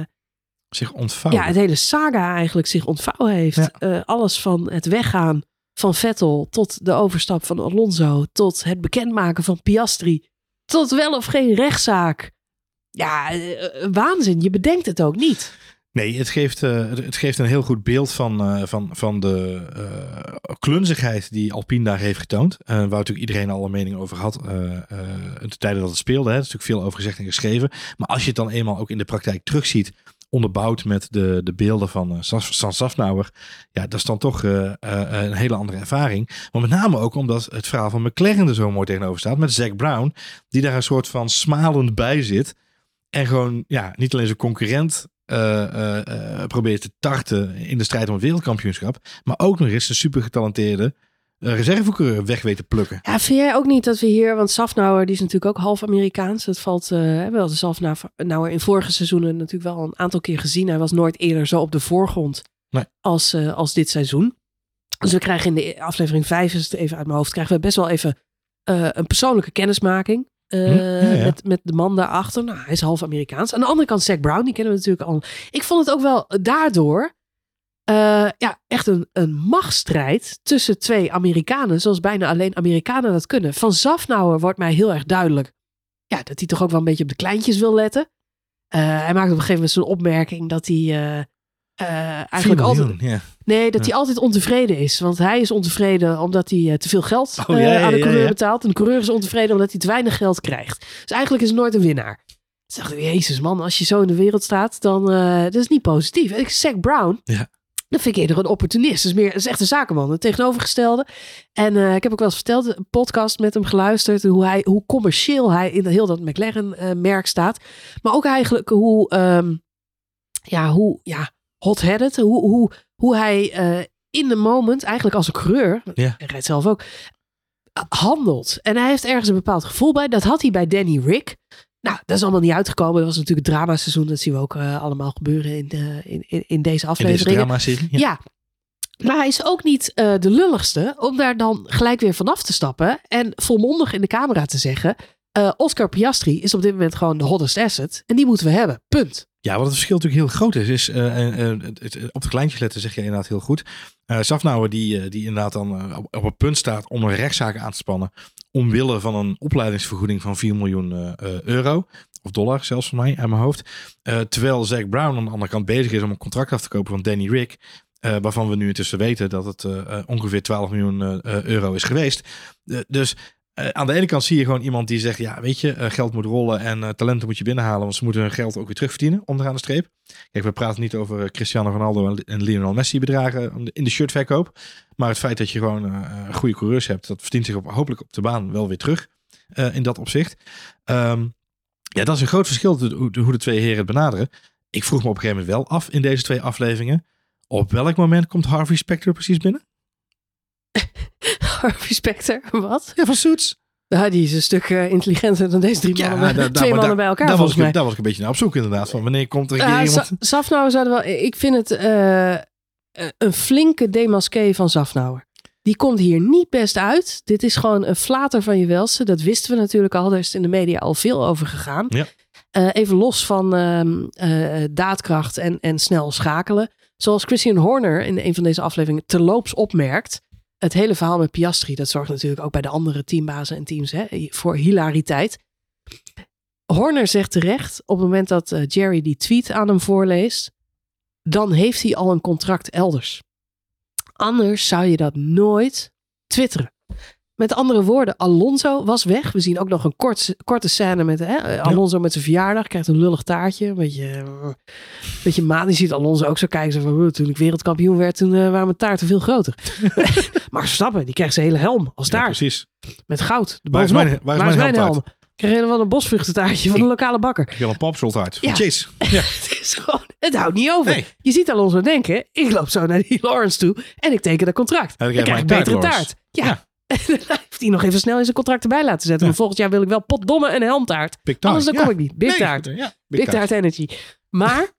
zich ontvouwen. Ja, het hele saga eigenlijk zich ontvouwen heeft. Ja. Uh, alles van het weggaan van Vettel tot de overstap van Alonso. Tot het bekendmaken van Piastri. Tot wel of geen rechtszaak. Ja, uh, waanzin. Je bedenkt het ook niet. Nee, het geeft, uh, het geeft een heel goed beeld van, uh, van, van de uh, klunzigheid die Alpine daar heeft getoond. waar natuurlijk iedereen al een mening over had de tijden dat het speelde. Hè. Er is natuurlijk veel over gezegd en geschreven. Maar als je het dan eenmaal ook in de praktijk terugziet, onderbouwd met de, de beelden van San Safnauer, ja, dat is dan toch een hele andere ervaring. Maar met name ook omdat het verhaal van McLaren er zo mooi tegenover staat, met Zack Brown, die daar een soort van smalend bij zit. En gewoon, ja, niet alleen zijn concurrent probeert te tarten in de strijd om het wereldkampioenschap. Maar ook nog eens een super getalenteerde reservecoureur weg weten plukken. Ja, vind jij ook niet dat we hier, want Safnauer die is natuurlijk ook half Amerikaans. Het valt wel de Safnauer in vorige seizoenen natuurlijk wel een aantal keer gezien. Hij was nooit eerder zo op de voorgrond nee. als, als dit seizoen. Dus we krijgen in de aflevering 5, is het even uit mijn hoofd, krijgen we best wel even een persoonlijke kennismaking. Eh, Hm, ja, ja. Met, met de man daarachter. Nou, hij is half Amerikaans. Aan de andere kant Zac Brown, die kennen we natuurlijk al. Ik vond het ook wel daardoor eh, ja, echt een, een machtsstrijd tussen twee Amerikanen. Zoals bijna alleen Amerikanen dat kunnen. Van Zafnauer wordt mij heel erg duidelijk ja, dat hij toch ook wel een beetje op de kleintjes wil letten. Eh, hij maakt op een gegeven moment zo'n opmerking dat hij eh, eigenlijk altijd... Nee, dat hij altijd ontevreden is. Want hij is ontevreden omdat hij eh, te veel geld Oh, eh, ja, ja, aan de coureur ja. betaalt. En de coureur is ontevreden omdat hij te weinig geld krijgt. Dus eigenlijk is het nooit een winnaar. Toen dacht ik, jezus man, als je zo in de wereld staat, dan dat is niet positief. En ik Zac Brown, Ja. dat vind ik eerder een opportunist. Dat is, meer, dat is echt een zakenman, het tegenovergestelde. En ik heb ook wel eens verteld, een podcast met hem geluisterd. Hoe, hij, hoe commercieel hij in heel dat McLaren-merk staat. Maar ook eigenlijk hoe, ehm, ja, hoe ja, hot-headed, hoe, hoe, hoe hij eh, in de moment, eigenlijk als een coureur, Ja. hij rijdt zelf ook, eh, handelt. En hij heeft ergens een bepaald gevoel bij. Dat had hij bij Danny Rick. Nou, dat is allemaal niet uitgekomen. Dat was natuurlijk het dramaseizoen. Dat zien we ook eh, allemaal gebeuren in, in, in, in deze In deze aflevering. Ja. Ja. Maar hij is ook niet de lulligste om daar dan gelijk weer vanaf te stappen. En volmondig in de camera te zeggen. Oscar Piastri is op dit moment gewoon de hottest asset. En die moeten we hebben. Punt. Ja, wat het verschil natuurlijk heel groot is, is eh, eh, eh, op de kleintjes letten zeg je inderdaad heel goed. Eh Safnauer die, die inderdaad dan op, op het punt staat om een rechtszaak aan te spannen. Omwille van een opleidingsvergoeding van 4 miljoen euro. Of dollar zelfs van mij, uit mijn hoofd. Terwijl Zack Brown aan de andere kant bezig is om een contract af te kopen van Danny Rick. waarvan we nu intussen weten dat het ongeveer 12 miljoen euro is geweest. Dus aan de ene kant zie je gewoon iemand die zegt: Ja, weet je, eh, geld moet rollen en eh, talenten moet je binnenhalen, want ze moeten hun geld ook weer terugverdienen onderaan de streep. Kijk, we praten niet over eh, Cristiano Ronaldo en- Lionel Messi bedragen in de shirtverkoop. Maar het feit dat je gewoon eh, goede coureurs hebt, dat verdient zich op, hopelijk op de baan wel weer terug eh, in dat opzicht. Ehm, ja, dat is een groot verschil hoe hoe de twee heren het benaderen. Ik vroeg me op een gegeven moment wel af in deze twee afleveringen. Op welk moment komt Harvey Specter precies binnen? Harvey Specter, wat? Ja, van Suits. Ja, die is een stuk eh, intelligenter dan deze drie Ja, mannen. daar- twee mannen bij elkaar Daar was, ik, daar was ik een beetje naar op zoek inderdaad. Van wanneer komt er een keer iemand... Safnauer zouden wel. Ik vind het eh, eh, een flinke demasqué van Safnauer. Die komt hier niet best uit. Dit is gewoon een flater van je welste. Dat wisten we natuurlijk al. Daar is in de media al veel over gegaan. Ja. Even los van ehm, eh, daadkracht en, en snel schakelen. Zoals Christian Horner in een van deze afleveringen terloops opmerkt. Het hele verhaal met Piastri, dat zorgt natuurlijk ook bij de andere teambazen en teams hè, voor hilariteit. Horner zegt terecht, op het moment dat eh, Jerry die tweet aan hem voorleest, dan heeft hij al een contract elders. Anders zou je dat nooit twitteren. Met andere woorden, Alonso was weg. We zien ook nog een kort, korte scène met hè, Alonso met zijn verjaardag. Krijgt een lullig taartje. Een beetje, een beetje maan. Je ziet Alonso ook zo kijken. Zo van, "Oh, toen ik wereldkampioen werd, toen eh, waren mijn taarten veel groter. Max Verstappen, die krijgt zijn hele helm als Ja, taart. precies. met goud. Waar is mijn- waar is mijn helmtaart? Ik kreeg helemaal een bosvruchtentaartje van de lokale bakker. Ik wil een popsultaart. Ja. Het is gewoon, het houdt niet over. Nee. Je ziet Alonso denken, ik loop zo naar die Lawrence toe en ik teken dat contract. Dan krijg mijn betere taart, taart. Ja. Ja. En heeft hij nog even snel in zijn contract erbij laten zetten. Ja. Maar volgend jaar wil ik wel potdomme een helmtaart. Big. Anders dan Ja. kom ik niet. Big Nee, taart. Ja, Big, taart energy. Maar,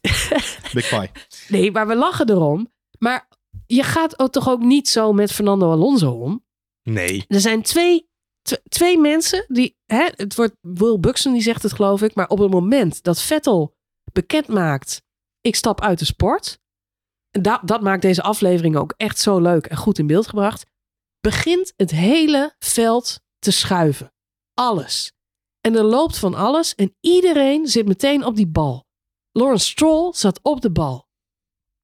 Big pie. nee, maar we lachen erom. Maar je gaat ook toch ook niet zo met Fernando Alonso om. Nee. Er zijn twee, tw- twee mensen die. Hè, het wordt Will Buxton die zegt het, geloof ik. Maar op het moment dat Vettel bekend maakt. Ik stap uit de sport. En dat, dat maakt deze aflevering ook echt zo leuk en goed in beeld gebracht. Begint het hele veld te schuiven. Alles. En er loopt van alles. En iedereen zit meteen op die bal. Lawrence Stroll zat op de bal.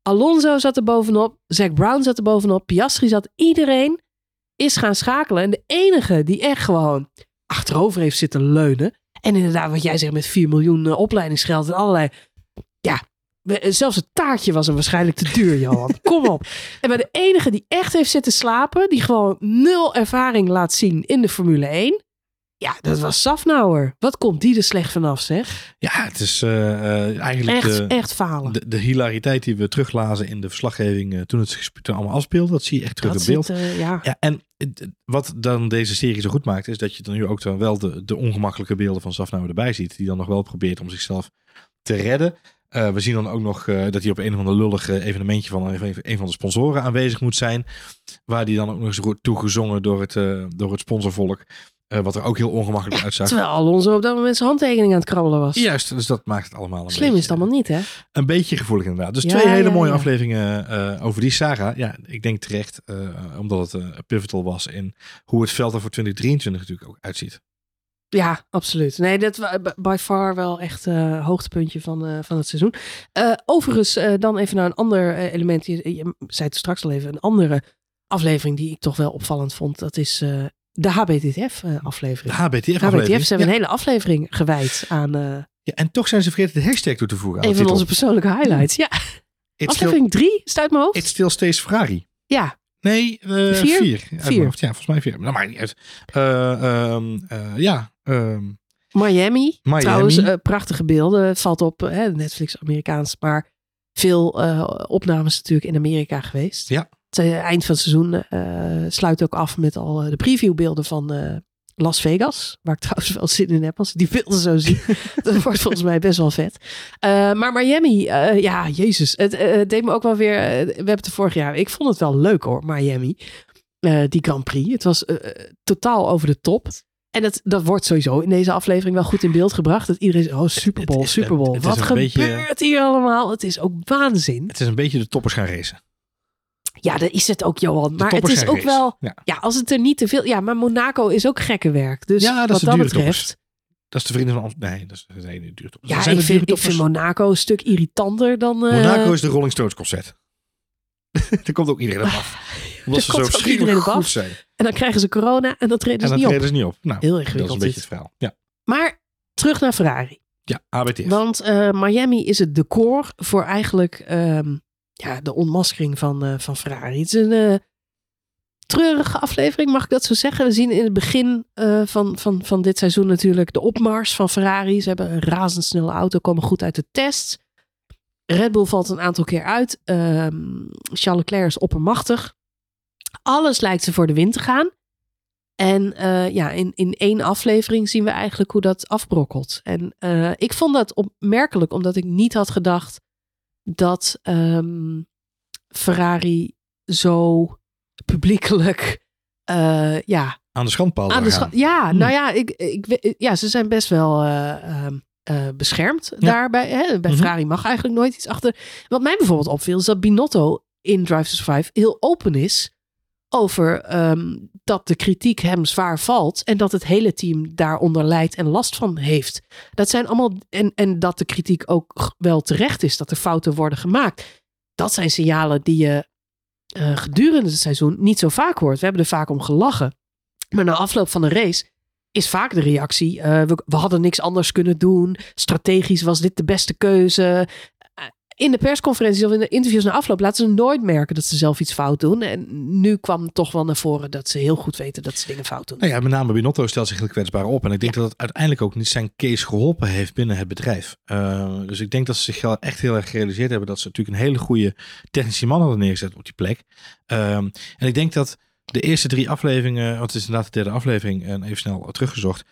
Alonso zat er bovenop. Zack Brown zat er bovenop. Piastri zat. Iedereen is gaan schakelen. En de enige die echt gewoon achterover heeft zitten leunen. En inderdaad, wat jij zegt met 4 miljoen eh, opleidingsgeld en allerlei. Ja, zelfs het taartje was hem waarschijnlijk te duur, Johan. Kom op. En bij de enige die echt heeft zitten slapen, die gewoon nul ervaring laat zien in de Formule 1. Ja, dat was Safnauer. Wat komt die er slecht vanaf, zeg? Ja, het is eh, eh, eigenlijk Echt, de, echt falen. de, de hilariteit die we teruglazen in de verslaggeving eh, toen het zich allemaal afspeelde. Dat zie je echt terug dat in beeld. zit, eh, ja. Ja, en wat dan deze serie zo goed maakt, is dat je dan nu ook dan wel de, de ongemakkelijke beelden van Safnauer erbij ziet. Die dan nog wel probeert om zichzelf te redden. Eh, we zien dan ook nog eh, dat hij op een of ander lullige evenementje van een, een van de sponsoren aanwezig moet zijn. Waar die dan ook nog eens wordt toegezongen door het, eh, door het sponsorvolk. Eh, wat er ook heel ongemakkelijk uitzag. Terwijl Alonso op dat moment zijn handtekening aan het krabbelen was. Juist, dus dat maakt het allemaal een Slim beetje, is het allemaal niet, hè? Een beetje gevoelig inderdaad. Dus Ja, twee hele ja, mooie ja. afleveringen eh, over die saga. Ja, ik denk terecht, eh, omdat het eh, pivotal was in hoe het veld er voor 2023 natuurlijk ook uitziet. Ja, absoluut. Nee, dat was by far wel echt eh hoogtepuntje van, eh, van het seizoen. Eh, overigens, dan even naar een ander element. Je, je zei het straks al even. Een andere aflevering die ik toch wel opvallend vond. Dat is de HBTF-aflevering. De HBTF HBTF, ze hebben ja. een hele aflevering gewijd aan Ja, en toch zijn ze vergeten de hashtag toe te voegen aan een van onze persoonlijke highlights. Ja, It's aflevering drie, staat mijn hoofd. it's still stays Ferrari. Ja, Nee, eh, Vier? vier. Ja, volgens mij vier. Maar dat maakt niet uit. Eh, ehm, eh, ja, ehm, Miami. Miami. Trouwens, eh, prachtige beelden. Valt op eh, Netflix Amerikaans. Maar veel eh, opnames natuurlijk in Amerika geweest. Ja. Het eh, eind van het seizoen sluit ook af met al de previewbeelden van Las Vegas. Waar ik trouwens wel zin in heb als ik die beelden zo zie. dat wordt volgens mij best wel vet. Maar Miami, ja, jezus. Het deed me ook wel weer... we hebben het vorig jaar... Ik vond het wel leuk hoor, Miami. Die Grand Prix. Het was totaal over de top. En dat, dat wordt sowieso in deze aflevering wel goed in beeld gebracht. Dat iedereen zegt, oh Super Bowl, Het Super Bowl. het Wat gebeurt beetje- hier allemaal? Het is ook waanzin. het is een beetje de toppers gaan racen. Ja, dat is het ook, Johan. Maar het is ook race. wel... Ja. Ja, als het er niet te veel... Ja, maar Monaco is ook gekke werk. Dus Ja, dat wat dat betreft... Dat is de vrienden van Nee, dat is de duur toppers. Ja, zijn ik vind, ik vind. Monaco een stuk irritanter dan... eh, Monaco is de Rolling Stones concert. Daar komt ook iedereen op af. Omdat ze zo verschrikkelijk goed af. zijn. En dan krijgen ze corona en dan treden En ze dan niet op. treden ze niet op. Nou, Heel dat is een beetje het verhaal. Ja, Maar terug naar Ferrari. ja ABTF. Want eh, Miami is het decor voor eigenlijk ehm, ja, de onmaskering van, eh, van Ferrari. Het is een eh, treurige aflevering, mag ik dat zo zeggen? We zien in het begin van, van, van dit seizoen natuurlijk de opmars van Ferrari. Ze hebben een razendsnelle auto, komen goed uit de test. Red Bull valt een aantal keer uit. Ehm, Charles Leclerc is oppermachtig. Alles lijkt ze voor de win te gaan. En eh, ja, in, in één aflevering zien we eigenlijk hoe dat afbrokkelt. En eh, ik vond dat opmerkelijk, omdat ik niet had gedacht dat ehm, Ferrari zo publiekelijk, eh, ja, Aan de schandpaal aan de gaan. scha- Ja, Hmm. nou ja, ik, ik, ja, ze zijn best wel eh, ehm, eh, beschermd daarbij. Hè? Bij Mhm. Ferrari mag eigenlijk nooit iets achter. Wat mij bijvoorbeeld opviel, is dat Binotto in Drive to Survive heel open is over ehm, dat de kritiek hem zwaar valt en dat het hele team daaronder lijdt en last van heeft. Dat zijn allemaal en, en dat de kritiek ook wel terecht is, dat er fouten worden gemaakt. Dat zijn signalen die je eh, gedurende het seizoen niet zo vaak hoort. We hebben er vaak om gelachen. Maar na afloop van de race is vaak de reactie: eh, we hadden niks anders kunnen doen. Strategisch was dit de beste keuze. Eh, In de persconferenties of in de interviews na afloop laten ze nooit merken dat ze zelf iets fout doen. En nu kwam toch wel naar voren dat ze heel goed weten dat ze dingen fout doen. Nou ja, met name Binotto stelt zich heel kwetsbaar op. En ik denk dat het uiteindelijk ook niet zijn case geholpen heeft binnen het bedrijf. Uh, dus ik denk dat ze zich echt heel erg gerealiseerd hebben dat ze natuurlijk een hele goede technische man hadden neergezet op die plek. Um, en ik denk dat de eerste drie afleveringen, want het is inderdaad de derde aflevering en even snel teruggezocht.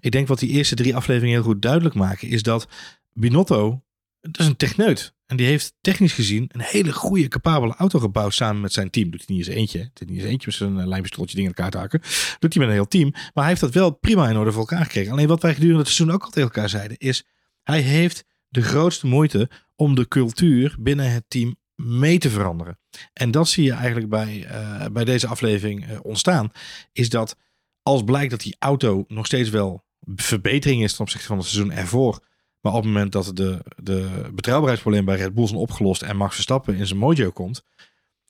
Ik denk wat die eerste drie afleveringen heel goed duidelijk maken is dat Binotto, dat is een techneut. En die heeft technisch gezien een hele goede, capabele auto gebouwd samen met zijn team. Doet hij niet eens eentje. Doet hij niet eens eentje met zijn lijnpistooltje dingen in elkaar haken. Doet hij met een heel team. Maar hij heeft dat wel prima in orde voor elkaar gekregen. Alleen wat wij gedurende het seizoen ook al tegen elkaar zeiden is... Hij heeft de grootste moeite om de cultuur binnen het team mee te veranderen. En dat zie je eigenlijk bij, uh, bij deze aflevering uh, ontstaan. Is dat als blijkt dat die auto nog steeds wel verbetering is ten opzichte van het seizoen ervoor... Maar op het moment dat de, de betrouwbaarheidsprobleem bij Red Bull zijn opgelost en Max Verstappen in zijn mojo komt,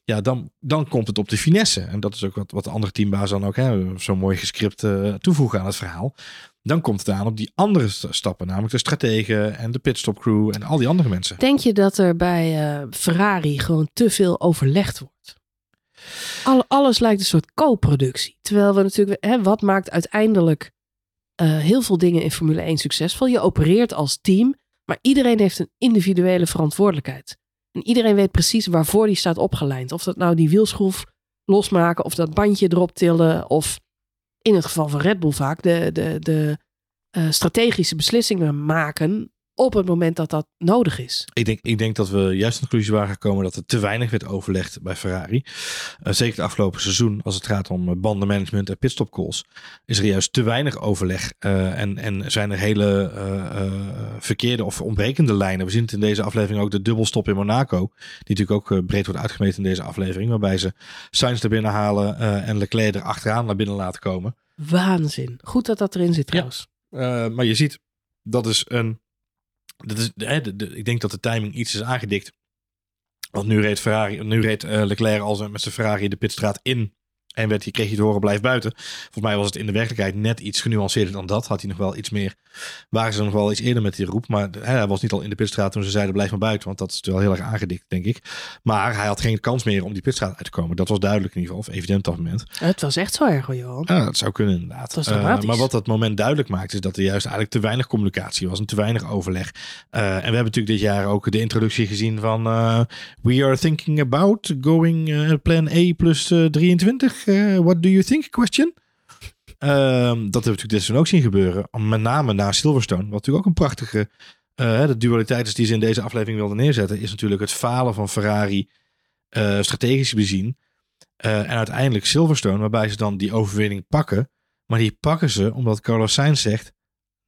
ja, dan, dan komt het op de finesse. En dat is ook wat, wat de andere teambaas dan ook zo mooi gescript uh, toevoegen aan het verhaal. Dan komt het aan op die andere stappen, namelijk de strategen en de pitstopcrew en al die andere mensen. Denk je dat er bij uh, Ferrari gewoon te veel overlegd wordt? All, alles lijkt een soort co-productie. Terwijl we natuurlijk, hè, wat maakt uiteindelijk uh, heel veel dingen in Formule 1 succesvol. Je opereert als team, maar iedereen heeft een individuele verantwoordelijkheid. En iedereen weet precies waarvoor die staat opgelijnd. Of dat nou die wielschroef losmaken, of dat bandje erop tillen, of in het geval van Red Bull vaak de, de, de uh, strategische beslissingen maken op het moment dat dat nodig is. Ik denk, ik denk dat we juist aan de conclusie waren gekomen dat er te weinig werd overlegd bij Ferrari. Uh, zeker het afgelopen seizoen, als het gaat om eh, bandenmanagement en pitstop calls, is er juist te weinig overleg. Uh, en, en zijn er hele verkeerde of ontbrekende lijnen. We zien het in deze aflevering ook de dubbelstop in Monaco, die natuurlijk ook breed wordt uitgemeten in deze aflevering, waarbij ze Sainz er binnen halen en Leclerc er achteraan naar binnen laten komen. Waanzin. Goed dat dat erin zit trouwens. Ja. maar je ziet, dat is een dat is, ik denk dat de timing iets is aangedikt. Want nu reed, Ferrari, nu reed uh, Leclerc al met zijn Ferrari de pitstraat in. En werd, hij, kreeg hij te horen, blijf buiten. Volgens mij was het in de werkelijkheid net iets genuanceerder dan dat. Had hij nog wel iets meer, waren ze nog wel iets eerder met die roep. Maar hij was niet al in de pitstraat toen ze zeiden blijf maar buiten. Want dat is wel heel erg aangedikt, denk ik. Maar hij had geen kans meer om die pitstraat uit te komen. Dat was duidelijk in ieder geval, of evident op dat moment. Het was echt zo erg hoor, Johan. Ja, dat zou kunnen inderdaad. Uh, maar wat dat moment duidelijk maakt, is dat er juist eigenlijk te weinig communicatie was. En te weinig overleg. Uh, en we hebben natuurlijk dit jaar ook de introductie gezien van... Uh, we are thinking about going plan A plus 23. What do you think question. Um, dat hebben we natuurlijk dit ook zien gebeuren. Met name na Silverstone. Wat natuurlijk ook een prachtige... Uh, de dualiteit is die ze in deze aflevering wilden neerzetten... is natuurlijk het falen van Ferrari uh, strategisch bezien. En uiteindelijk Silverstone, waarbij ze dan die overwinning pakken. Maar die pakken ze omdat Carlos Sainz zegt...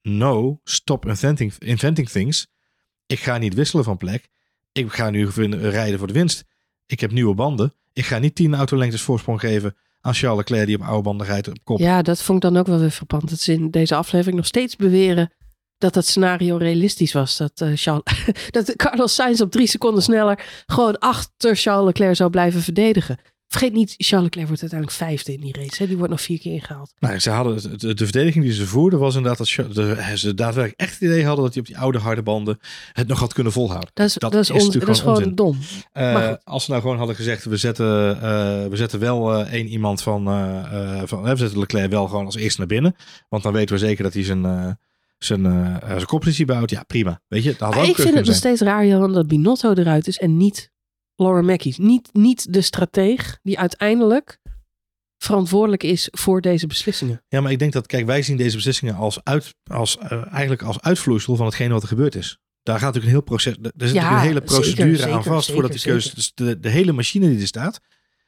No, stop inventing, inventing things. Ik ga niet wisselen van plek. Ik ga nu rijden voor de winst. Ik heb nieuwe banden. Ik ga niet 10 autolengtes voorsprong geven aan Charles Leclerc die op oude banden rijdt op kop. Ja, dat vond ik dan ook wel weer verpand. Dat ze in deze aflevering nog steeds beweren dat dat scenario realistisch was. Dat, uh, Charles, dat Carlos Sainz op drie seconden sneller gewoon achter Charles Leclerc zou blijven verdedigen. Vergeet niet, Charles Leclerc wordt uiteindelijk vijfde in die race. Hè? Die wordt nog vier keer ingehaald. Nou, ze hadden, de, de verdediging die ze voerden was inderdaad dat ze daadwerkelijk echt het idee hadden dat hij op die oude harde banden het nog had kunnen volhouden. Dat is, dat, is, is, dat is gewoon dom. Uh, als ze nou gewoon hadden gezegd, we zetten, uh, we zetten wel uh, één iemand van, van we zetten Leclerc wel gewoon als eerste naar binnen. Want dan weten we zeker dat hij zijn zijn, uh, zijn koppositie bouwt. Ja, prima. Weet je, dat had ik vind het nog steeds raar, Johan, dat Binotto eruit is en niet Laura Mackie. Niet, niet de strateeg die uiteindelijk verantwoordelijk is voor deze beslissingen. Ja, maar ik denk dat, kijk, wij zien deze beslissingen als, uit, als uh, eigenlijk als uitvloeisel van hetgene wat er gebeurd is. Daar gaat natuurlijk een heel proces, er zit ja, een hele procedure zeker, aan vast zeker, voordat die keuze, dus de, de hele machine die er staat.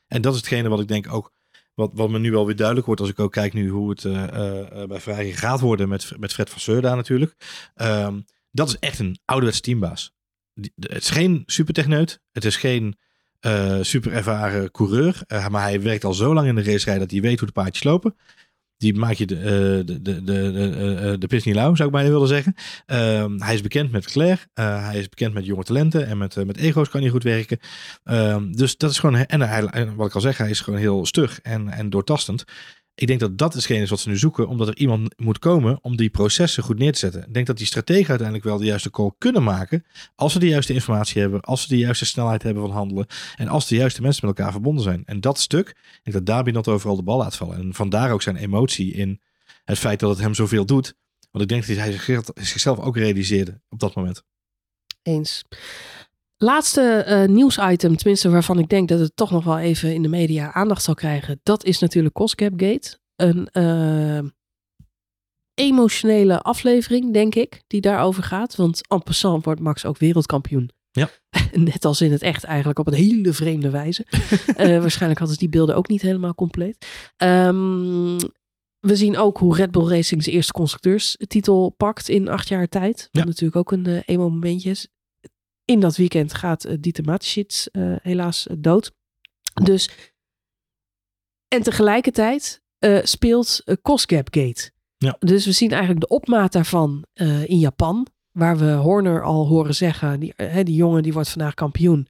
En dat is hetgene wat ik denk ook, wat, wat me nu wel weer duidelijk wordt als ik ook kijk nu hoe het uh, uh, bij Vrij gaat worden met, met Fred van Seurda natuurlijk. Um, dat is echt een ouderwetse teambaas het is geen supertechneut. Het is geen uh, super ervaren coureur. Uh, maar hij werkt al zo lang in de racerij dat hij weet hoe de paardjes lopen. Die maak je de, uh, de, de, de, de pis niet lauw, zou ik bijna willen zeggen. Ehm, hij is bekend met Claire. hij is bekend met jonge talenten. En met, met ego's kan hij goed werken. Ehm, dus dat is gewoon... En hij, wat ik al zeg, hij is gewoon heel stug en, en doortastend. Ik denk dat dat hetgeen is wat ze nu zoeken, omdat er iemand moet komen om die processen goed neer te zetten. Ik denk dat die strategen uiteindelijk wel de juiste call kunnen maken, als ze de juiste informatie hebben, als ze de juiste snelheid hebben van handelen en als de juiste mensen met elkaar verbonden zijn. En dat stuk, ik denk dat Dabi not overal de bal laat vallen. En vandaar ook zijn emotie in het feit dat het hem zoveel doet. Want ik denk dat hij zichzelf ook realiseerde op dat moment. Eens. Laatste uh, nieuwsitem, tenminste waarvan ik denk dat het toch nog wel even in de media aandacht zal krijgen. Dat is natuurlijk Coscapgate. Een uh, emotionele aflevering, denk ik, die daarover gaat. Want en passant wordt Max ook wereldkampioen. Ja. Net als in het echt eigenlijk op een hele vreemde wijze. uh, waarschijnlijk hadden ze die beelden ook niet helemaal compleet. Um, we zien ook hoe Red Bull Racing zijn eerste constructeurstitel pakt in acht jaar tijd. Wat ja. natuurlijk ook een uh, emo-momentje is in dat weekend gaat uh, Dieter Mateschitz uh, helaas uh, dood. Dus, en tegelijkertijd speelt uh, Cosgap Gate. Ja. Dus we zien eigenlijk de opmaat daarvan in Japan. Waar we Horner al horen zeggen, die, die jongen die wordt vandaag kampioen.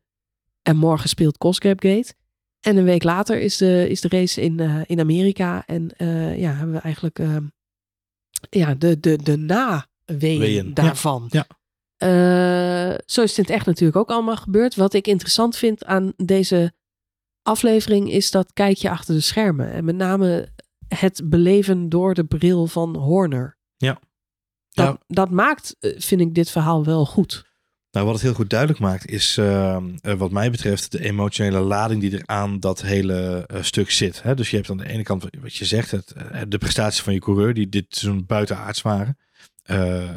En morgen speelt Cosgap Gate. En een week later is de, is de race in, in Amerika. En ja, hebben we eigenlijk ja, de, de, de na-weeën daarvan. Ja. ja. Uh, zo is het echt natuurlijk ook allemaal gebeurd. Wat ik interessant vind aan deze aflevering is dat kijkje achter de schermen. En met name het beleven door de bril van Horner. Ja. Dat, ja. dat maakt, eh, vind ik, dit verhaal wel goed. Nou, wat het heel goed duidelijk maakt, is uh, wat mij betreft de emotionele lading die er aan dat hele uh, stuk zit. Hè? Dus je hebt aan de ene kant wat je zegt, het, de prestaties van je coureur, die dit zo'n buitenaards waren. Eh,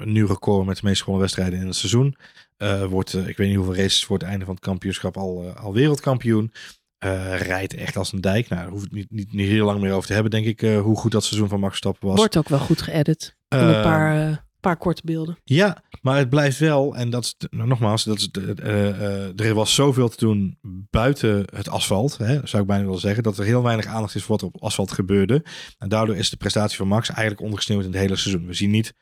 een nieuw record met de meest gewonnen wedstrijden in het seizoen. Eh, wordt, eh, ik weet niet hoeveel races voor het einde van het kampioenschap al, al wereldkampioen. Rijdt echt als een dijk. Nou, daar hoef ik niet, niet, niet heel lang meer over te hebben, denk ik, hoe goed dat seizoen van Max Verstappen was. Wordt ook wel goed geëdit. Een paar, paar korte beelden. Ja, maar het blijft wel, en dat is, nou, nogmaals, dat is eh, eh, er was zoveel te doen buiten het asfalt, hè, zou ik bijna willen zeggen, dat er heel weinig aandacht is voor wat er op asfalt gebeurde. En daardoor is de prestatie van Max eigenlijk ondergesneeuwd in het hele seizoen. We zien niet,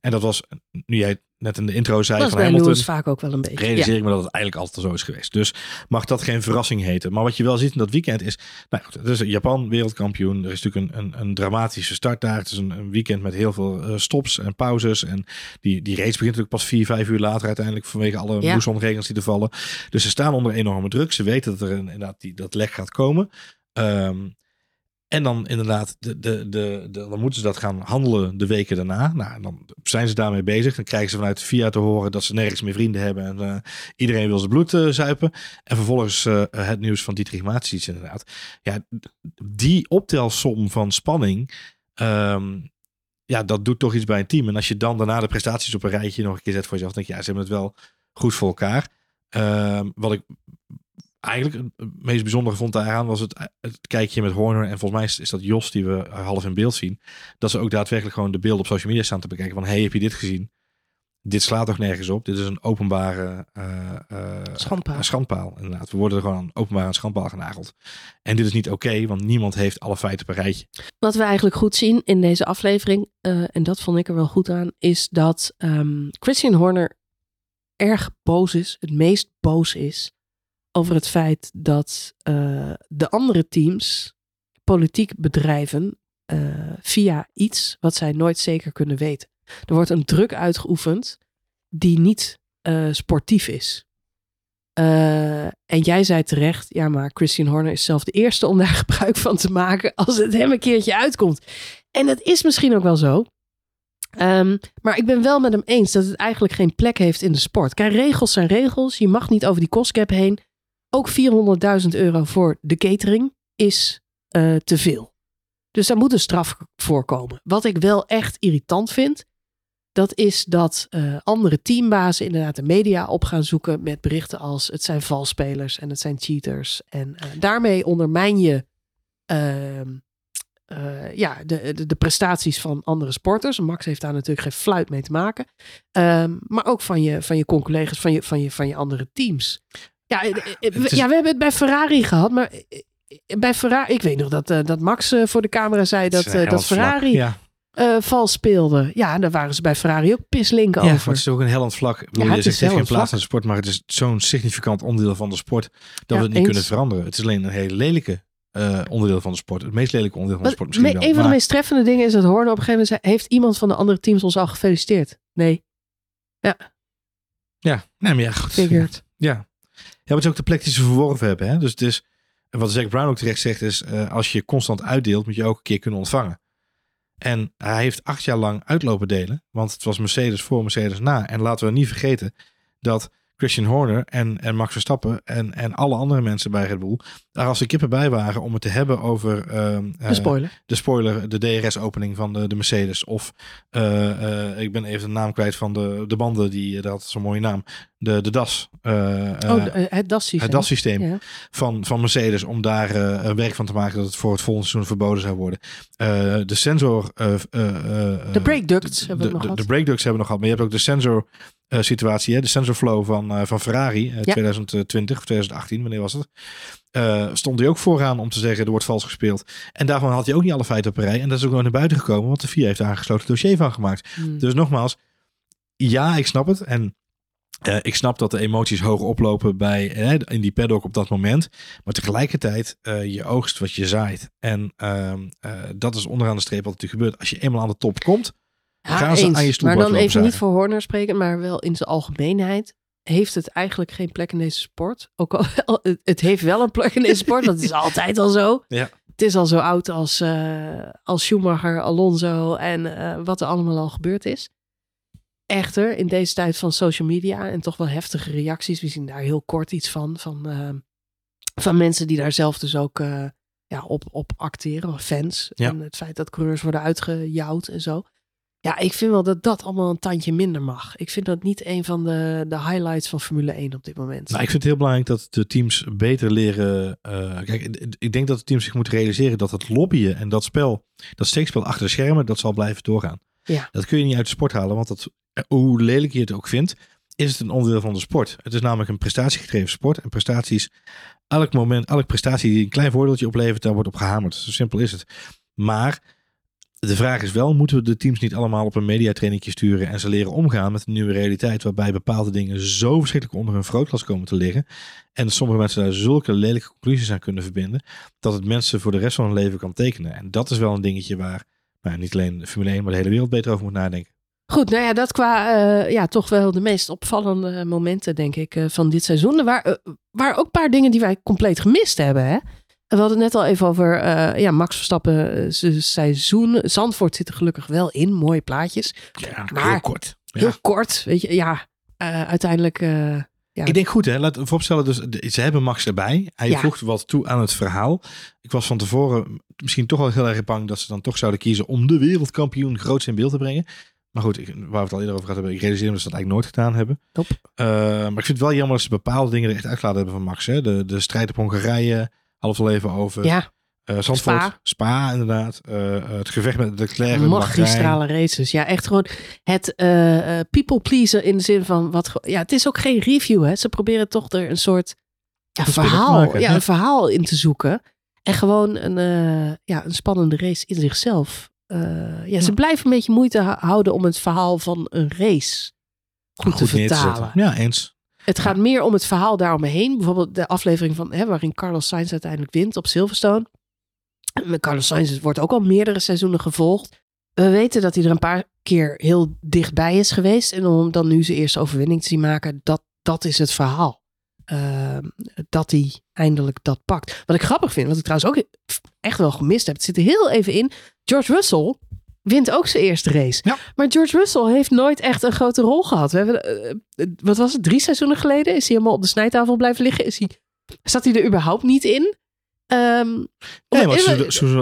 en dat was, nu jij net in de intro zei Dat van Hamilton, vaak ook wel een beetje. realiseer Ja. ik me dat het eigenlijk altijd al zo is geweest. Dus mag dat geen verrassing heten. Maar wat je wel ziet in dat weekend is, nou is Japan wereldkampioen. Er is natuurlijk een, een, een dramatische start daar. Het is een, een weekend met heel veel eh, stops en pauzes. En die, die race begint natuurlijk pas vier, vijf uur later uiteindelijk vanwege alle Ja. die er vallen. Dus ze staan onder enorme druk. Ze weten dat er een- inderdaad die, dat lek gaat komen. Ehm, en dan inderdaad, de, de, de, de, dan moeten ze dat gaan handelen de weken daarna. Nou, dan zijn ze daarmee bezig. Dan krijgen ze vanuit VIA te horen dat ze nergens meer vrienden hebben. En eh, iedereen wil zijn bloed eh, zuipen. En vervolgens eh, het nieuws van Dietrich Mateschitz inderdaad. Ja, die optelsom van spanning... ehm, ja, dat doet toch iets bij een team. En als je dan daarna de prestaties op een rijtje nog een keer zet voor jezelf, denk je, ja, ze hebben het wel goed voor elkaar. Ehm, wat ik eigenlijk het meest bijzondere vond daaraan was het, het kijkje met Horner. En volgens mij is, is dat Jos die we half in beeld zien. Dat ze ook daadwerkelijk gewoon de beelden op social media staan te bekijken. Van, hey, heb je dit gezien? Dit slaat toch nergens op? Dit is een openbare eh, Schandpaal. een schandpaal. Inderdaad, we worden er gewoon openbaar aan schandpaal genageld. En dit is niet oké, want niemand heeft alle feiten een rijtje. Wat we eigenlijk goed zien in deze aflevering, eh, en dat vond ik er wel goed aan, is dat ehm, Christian Horner erg boos is, het meest boos is, over het feit dat eh, de andere teams politiek bedrijven eh, via iets wat zij nooit zeker kunnen weten. Er wordt een druk uitgeoefend die niet eh, sportief is. En jij zei terecht, ja, maar Christian Horner is zelf de eerste om daar gebruik van te maken als het hem een keertje uitkomt. En dat is misschien ook wel zo. Ehm, maar ik ben wel met hem eens dat het eigenlijk geen plek heeft in de sport. Kijk, regels zijn regels. Je mag niet over die kostcap heen. Ook 400.000 euro voor de catering is eh, te veel. Dus daar moet een straf voor komen. Wat ik wel echt irritant vind, dat is dat eh, andere teambazen inderdaad de media op gaan zoeken met berichten als het zijn valspelers en het zijn cheaters. En eh, daarmee ondermijn je ehm, eh, ja, de, de, de prestaties van andere sporters. Max heeft daar natuurlijk geen fluit mee te maken. Ehm, maar ook van je, van je collega's, van je, van, je, van je andere teams. Ja, eh, eh, Het we, is- ja, we hebben het bij Ferrari gehad, maar eh, eh, bij Ferrari, ik weet nog dat, eh, dat Max eh, voor de camera zei dat, eh, dat. Ferrari Ja, eh, vals speelde. Ja, en daar waren ze bij Ferrari ook pislinken ja maar over. het is ook een hellend vlak. Ik bedoel, Ja, je het zegt, geen plaats vlak. in de sport, maar het is zo'n significant onderdeel van de sport dat Ja, we het niet eens. kunnen veranderen. Het is alleen een hele lelijke eh, onderdeel van de sport. Het meest lelijke onderdeel van de sport misschien me- wel. een van de maar- meest treffende dingen is dat Horner op een gegeven moment zei... heeft iemand van de andere teams ons al gefeliciteerd? Nee, Ja, nee, maar ja, goed. figured. Ja. Ja, maar het is ook de plek die ze verworven hebben. Hè? Dus het en wat Zack Brown ook terecht zegt, is eh, als je constant uitdeelt, moet je ook een keer kunnen ontvangen. En hij heeft acht jaar lang uitlopen delen, want het was Mercedes voor, Mercedes na. En laten we niet vergeten dat Christian Horner en, en Max Verstappen en, en alle andere mensen bij Red Bull daar als de kippen bij waren om het te hebben over ehm, De eh, spoiler. de spoiler, de DRS-opening van de, de Mercedes. Of eh, eh, ik ben even de naam kwijt van de, de banden, die, dat had zo'n mooie naam. De, de DAS. oh, het DAS-systeem. het DAS-systeem Ja. van, van Mercedes om daar een werk van te maken dat het voor het volgende seizoen verboden zou worden. De sensor. De brake ducts de, hebben we nog gehad. de brake ducts hebben we nog gehad. Maar je hebt ook de sensor eh, situatie, hè? de sensor flow van, eh, van Ferrari eh, 2020 of 2018, wanneer was het? Eh, stond hij ook vooraan om te zeggen er wordt vals gespeeld. En daarvan had hij ook niet alle feiten op rij. En dat is ook nog naar buiten gekomen, want de VIA heeft daar een gesloten dossier van gemaakt. Hmm. Dus nogmaals, ja, ik snap het. En eh, ik snap dat de emoties hoog oplopen bij, eh, in die paddock op dat moment. Maar tegelijkertijd, eh, je oogst wat je zaait. En ehm, eh, dat is onderaan de streep wat natuurlijk gebeurt. Als je eenmaal aan de top komt, gaan ze eens. aan je Maar dan even niet voor Horner spreken, maar wel in zijn algemeenheid. Heeft het eigenlijk geen plek in deze sport? Ook al, het- heeft wel een plek in deze sport, dat is altijd al zo. Ja. Het is al zo oud als, eh, als Schumacher, Alonso en eh, wat er allemaal al gebeurd is. Echter, in deze tijd van social media en toch wel heftige reacties. We zien daar heel kort iets van. Van, eh, van mensen die daar zelf dus ook ja, op, op acteren, fans. Ja. En het feit dat coureurs worden uitgejouwd en zo. Ja, ik vind wel dat dat allemaal een tandje minder mag. Ik vind dat niet een van de, de highlights van Formule 1 op dit moment. Nou, ik vind het heel belangrijk dat de teams beter leren. eh, kijk, ik- denk dat de teams zich moeten realiseren dat het lobbyen en dat spel, dat steekspel achter de schermen, dat zal blijven doorgaan. Ja. Dat kun je niet uit de sport halen, want dat, hoe lelijk je het ook vindt, is het een onderdeel van de sport. Het is namelijk een prestatiegedreven sport. En prestaties, elk moment, elke prestatie die een klein voordeeltje oplevert, daar wordt op gehamerd. Zo simpel is het. Maar de vraag is wel, moeten we de teams niet allemaal op een mediatrainingje sturen en ze leren omgaan met een nieuwe realiteit waarbij bepaalde dingen zo verschrikkelijk onder hun vergrootglas komen te liggen en sommige mensen daar zulke lelijke conclusies aan kunnen verbinden dat het mensen voor de rest van hun leven kan tekenen. En dat is wel een dingetje waar nou, niet alleen de Formule 1, maar de hele wereld beter over moet nadenken. Goed, nou ja, dat qua eh, ja, toch wel de meest opvallende momenten, denk ik, eh, van dit seizoen. Er eh, waren ook een paar dingen die wij compleet gemist hebben. Hè? We hadden het net al even over eh, ja, Max Verstappen eh, seizoen. Zandvoort zit er gelukkig wel in, mooie plaatjes. Ja, Maar- heel kort. Ja. Heel kort, weet je, ja, eh, uiteindelijk... ja. Ik denk goed, hè? Laat vooropstellen, dus ze hebben Max erbij. Hij Ja. voegt wat toe aan het verhaal. Ik was van tevoren misschien toch wel heel erg bang dat ze dan toch zouden kiezen om de wereldkampioen groots in beeld te brengen. Maar goed, ik, waar we het al eerder over gehad hebben, ik realiseer me dat ze dat eigenlijk nooit gedaan hebben. Top. Maar ik vind het wel jammer dat ze bepaalde dingen er echt uitgelaten hebben van Max. Hè? De, de strijd op Hongarije, half al even over. ja, Eh, Zandvoort, Spa. Spa, inderdaad. Eh, eh, het gevecht met Leclerc en Bahrein. magistrale races. Ja, echt gewoon het people pleaser in de zin van wat. Ja, het is ook geen review, hè? Ze proberen toch er een soort ja, verhaal, maken, ja, ja. een verhaal in te zoeken en gewoon een, ja, een spannende race in zichzelf. Eh, ja, ze Ja. blijven een beetje moeite hou- houden om het verhaal van een race goed, te vertalen. Ja, eens. Het gaat meer om het verhaal daaromheen. Bijvoorbeeld de aflevering van, hè, waarin Carlos Sainz uiteindelijk wint op Silverstone. Carlos Sainz wordt ook al meerdere seizoenen gevolgd. We weten dat hij er een paar keer heel dichtbij is geweest. En om dan nu zijn eerste overwinning te zien maken, dat, dat is het verhaal. Ehm, dat hij eindelijk dat pakt. Wat ik grappig vind, wat ik trouwens ook echt wel gemist heb. Het zit er heel even in. George Russell wint ook zijn eerste race. Ja. Maar George Russell heeft nooit echt een grote rol gehad. We hebben, eh, eh, wat was het, drie seizoenen geleden? Is hij helemaal op de snijtafel blijven liggen? Is hij, zat hij er überhaupt niet in? Ehm, Nee, maar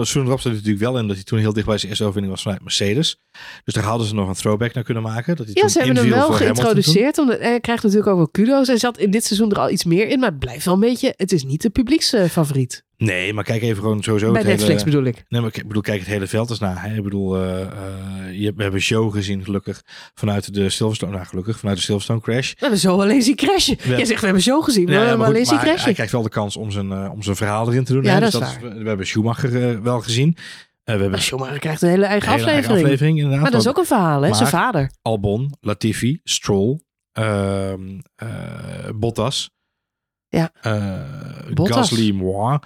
Soen Rob zat er natuurlijk wel in dat hij toen heel dicht bij zijn eerste overwinning was vanuit Mercedes. Dus daar hadden ze nog een throwback naar kunnen maken. Dat hij Ja, toen ze hebben hem wel geïntroduceerd. Omdat, hij krijgt natuurlijk ook wel kudo's. Hij zat in dit seizoen er al iets meer in. Maar het blijft wel een beetje... Het is niet de publieksfavoriet. Nee, maar kijk even gewoon sowieso Bij het Netflix hele... bedoel ik. Nee, maar ik bedoel, kijk het hele veld eens naar. Hè? Ik bedoel, eh, je, we hebben show gezien gelukkig vanuit de Silverstone, nou gelukkig, vanuit de Silverstone crash. We hebben zo alleen zien crashen. Jij zegt we hebben zo gezien. We hebben maar alleen zien maar hij crashen. krijgt wel de kans om zijn, eh, om zijn verhaal erin te doen. Ja, hè? dat Dus is we hebben Schumacher wel gezien. We hebben Schumacher krijgt een hele eigen hele eigen aflevering. aflevering inderdaad. Maar dat is ook een verhaal, hè? Zijn vader. Albon, Latifi, Stroll, ehm, eh, Bottas. Ja. Bottas. Gasly, moi.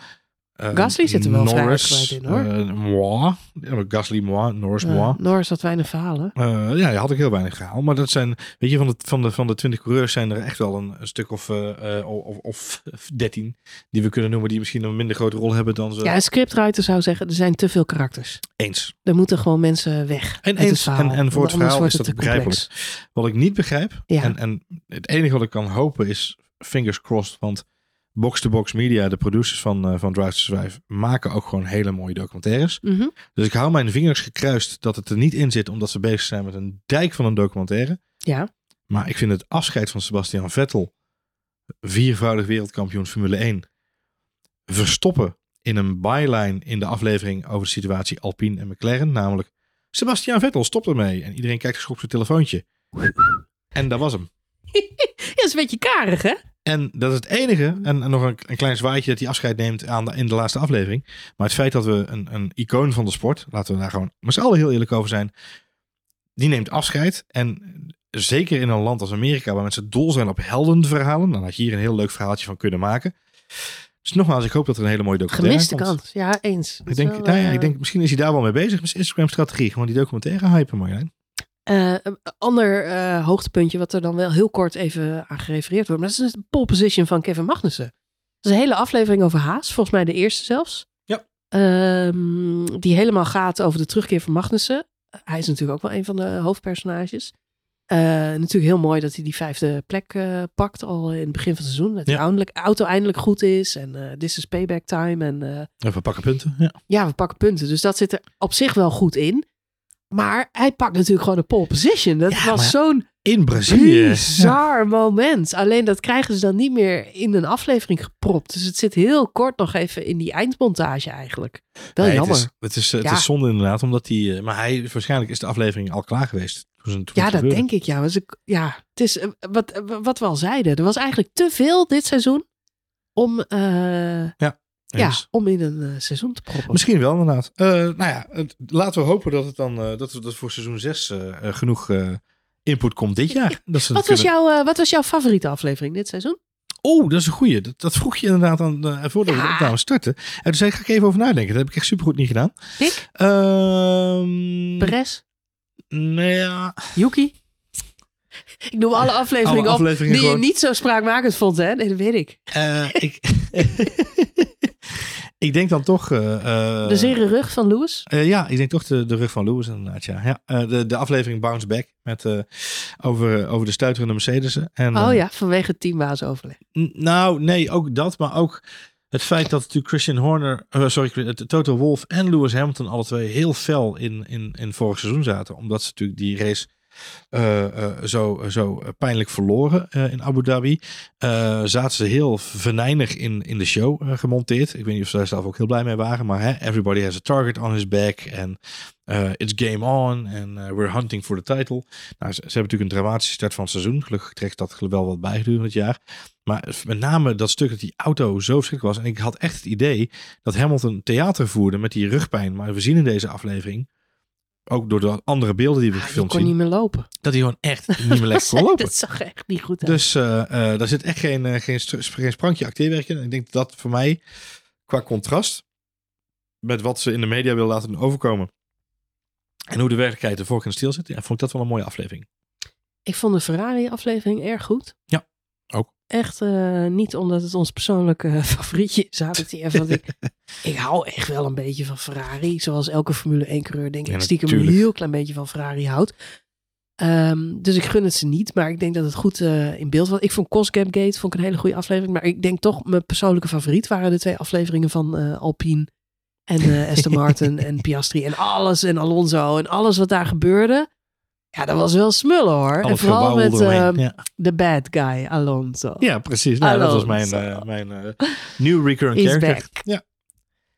Eh, Gasly zit er wel vrij Norris, uitgebreid in, hoor. eh, moi. Ja, Gasly, moi. Norris, moi. Norris had weinig verhalen. Eh, ja, je had ik heel weinig gehaald. Maar dat zijn, weet je, van de, van de, van de 20 coureurs zijn er echt wel een, een stuk of, eh, of, of 13 die we kunnen noemen die misschien een minder grote rol hebben dan ze. Ja, een scriptwriter zou zeggen, er zijn te veel karakters. Eens. Er moeten gewoon mensen weg. En eens. verhaal, En, en voor het verhaal is dat begrijpelijk. Wat ik niet begrijp, Ja. en, en het enige wat ik kan hopen is, fingers crossed, want Box-to-Box Media, de producers van, eh, van Drive to Survive, maken ook gewoon hele mooie documentaires. Mhm. Dus ik hou mijn vingers gekruist dat het er niet in zit, omdat ze bezig zijn met een dijk van een documentaire. Ja, Maar ik vind het afscheid van Sebastian Vettel, viervoudig wereldkampioen Formule 1, verstoppen in een byline in de aflevering over de situatie Alpine en McLaren. Namelijk, Sebastian Vettel stopt ermee. En iedereen kijkt geschokt op zijn telefoontje. En dat was hem. ja dat is een beetje karig, hè? En dat is het enige. En, en nog een, een klein zwaaitje dat hij afscheid neemt aan de, in de laatste aflevering. Maar het feit dat we een, een icoon van de sport, laten we daar gewoon met z'n allen heel eerlijk over zijn. Die neemt afscheid. En zeker in een land als Amerika, waar mensen dol zijn op heldenverhalen. Dan had je hier een heel leuk verhaaltje van kunnen maken. Dus nogmaals, ik hoop dat er een hele mooie documentaire Gemiste komt. kans. Ja, eens. Ik denk, wel, nou ja, eh, ik denk, misschien is hij daar wel mee bezig met zijn Instagram-strategie. Gewoon die documentaire hypen, Marjolein. Eh, een ander eh, hoogtepuntje, wat er dan wel heel kort even aan gerefereerd wordt. Maar dat is een pole position van Kevin Magnussen. Dat is een hele aflevering over Haas. Volgens mij de eerste zelfs. Ja. Ehm, die helemaal gaat over de terugkeer van Magnussen. Hij is natuurlijk ook wel een van de hoofdpersonages. Eh, natuurlijk heel mooi dat hij die vijfde plek pakt al in het begin van het seizoen. Dat Ja. eindelijk, auto eindelijk goed is. En eh this is payback time. En Even pakken punten. Ja. ja, we pakken punten. Dus dat zit er op zich wel goed in. Maar hij pakt natuurlijk gewoon de pole position. Dat Ja, was zo'n In Brazilië. bizar moment. Alleen dat krijgen ze dan niet meer in een aflevering gepropt. Dus het zit heel kort nog even in die eindmontage eigenlijk. Wel Nee, jammer. Het is, het is, het Ja. is zonde inderdaad, omdat hij... eh, Maar hij, waarschijnlijk is de aflevering al klaar geweest. Toen, ze- toen ja, dat gebeurde. denk ik. Ja, Was ik, ja het is eh, wat, wat we al zeiden. Er was eigenlijk te veel dit seizoen om, eh, ja, Eens. om in een eh, seizoen te proppen. Misschien wel inderdaad. Eh, nou ja, laten we hopen dat het dan eh, dat, dat voor seizoen 6 genoeg input komt dit jaar. Dat ze Wat was, kunnen- jouw, wat was jouw favoriete aflevering dit seizoen? Oh, dat is een goeie. Dat, dat vroeg je inderdaad aan, eh, voordat we de Ja. opname starten. En toen zei ik, ga ik even over nadenken. Dat heb ik echt supergoed niet gedaan. Dick? Ehm Perez? nou ja, Yuki? Ik noem alle afleveringen alle op die je niet zo spraakmakend vond, hè? Nee, dat weet ik. eh, ik, ik denk dan toch... eh, eh, De zere rug van Lewis? Eh, ja, ik denk toch de, de rug van Lewis inderdaad, ja. ja de, de aflevering Bounce Back met, over, over de stuiterende Mercedes'en. En, Oh ja, vanwege het teambaas overleg. n- Nou, nee, ook dat, maar ook het feit dat natuurlijk Christian Horner, sorry, het Toto Wolff en Lewis Hamilton alle twee heel fel in, in, in vorig seizoen zaten. Omdat ze natuurlijk die race zo, zo pijnlijk verloren eh, in Abu Dhabi. Eh, zaten ze heel venijnig in, in de show eh, gemonteerd. Ik weet niet of ze daar zelf ook heel blij mee waren. Maar everybody has a target on his back. En eh, it's game on. En eh, we're hunting for the title. Nou, ze, hebben natuurlijk een dramatische start van het seizoen. Gelukkig trekt dat wel wat bij gedurende het jaar. Maar met name dat stuk dat die auto zo verschrikkelijk was. En ik had echt het idee dat Hamilton theater voerde met die rugpijn. Maar we zien in deze aflevering, ook door de andere beelden die we Ah, gefilmd kon zien, niet meer lopen. dat hij gewoon echt niet meer lekker kon lopen. dat zag echt niet goed uit. Dus eh, eh, daar zit echt geen, eh, geen, geen sprankje acteerwerk in. En ik denk dat dat voor mij, qua contrast, met wat ze in de media wil laten overkomen. En hoe de werkelijkheid er voor in stil zit. Ja, vond ik dat wel een mooie aflevering. Ik vond de Ferrari-aflevering erg goed. Ja, ook. Echt eh, niet omdat het ons persoonlijke eh, favorietje is. Hier, want ik, ik hou echt wel een beetje van Ferrari. Zoals elke Formule 1-coureur denk Ja, ik stiekem natuurlijk. een heel klein beetje van Ferrari houdt. Ehm, dus ik gun het ze niet. Maar ik denk dat het goed eh, in beeld was. Ik vond Cosgap Gate vond ik een hele goede aflevering. Maar ik denk toch mijn persoonlijke favoriet waren de twee afleveringen van Alpine. En Aston Martin en Piastri en alles en Alonso en alles wat daar gebeurde. Ja, dat was wel smullen hoor. En vooral met eh, ja. de bad guy, Alonso. ja, precies. Nou, dat was mijn, Alonso. eh, mijn eh, new recurring He's character. back. Ja.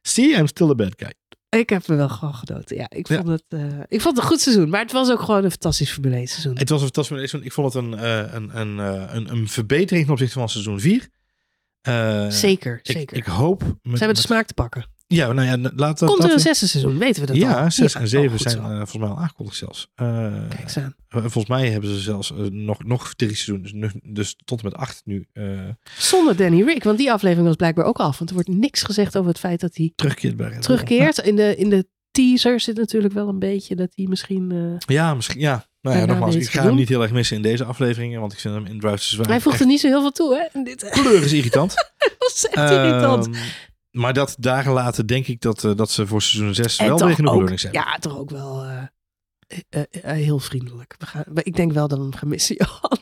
See, I'm still a bad guy. Ik heb er wel gewoon genoten. Ja, ik Ja. vond, Het, eh, ik vond het een goed seizoen. Maar het was ook gewoon een fantastisch Formule 1 seizoen. Het was een fantastisch. Ik vond het een, eh, een, een, eh, een, een verbetering ten opzichte van seizoen 4. Eh, zeker, ik, zeker. Ik hoop. Met, Ze hebben met- de smaak te pakken. Ja, nou ja, laat dat. Komt er een zesde seizoen? Weten we dat al? Ja, 6 Ja, en 7 oh, goed zijn eh, volgens mij al aangekondigd zelfs. Eh, Kijk eens aan. eh, volgens mij hebben ze zelfs nog, nog drie seizoenen, dus, dus tot en met acht nu Zonder Danny Rick, want die aflevering was blijkbaar ook af. Want er wordt niks gezegd over het feit dat hij terugkeert bij terugkeert. In de, in de teaser zit natuurlijk wel een beetje dat hij misschien... Ja, misschien. Ja, nou ja, nogmaals, ik ga hem niet heel erg missen in deze afleveringen, want ik vind hem in Drive to hij voegt er niet zo heel veel toe, hè? Dit kleur is irritant. was echt irritant. Maar dat dagen later denk ik dat, eh, dat ze voor seizoen 6 En wel weer genoeg bedoelings hebben. Ja, toch ook wel eh, eh, heel vriendelijk. We gaan, ik denk wel dat we hem gaan missen, Johan.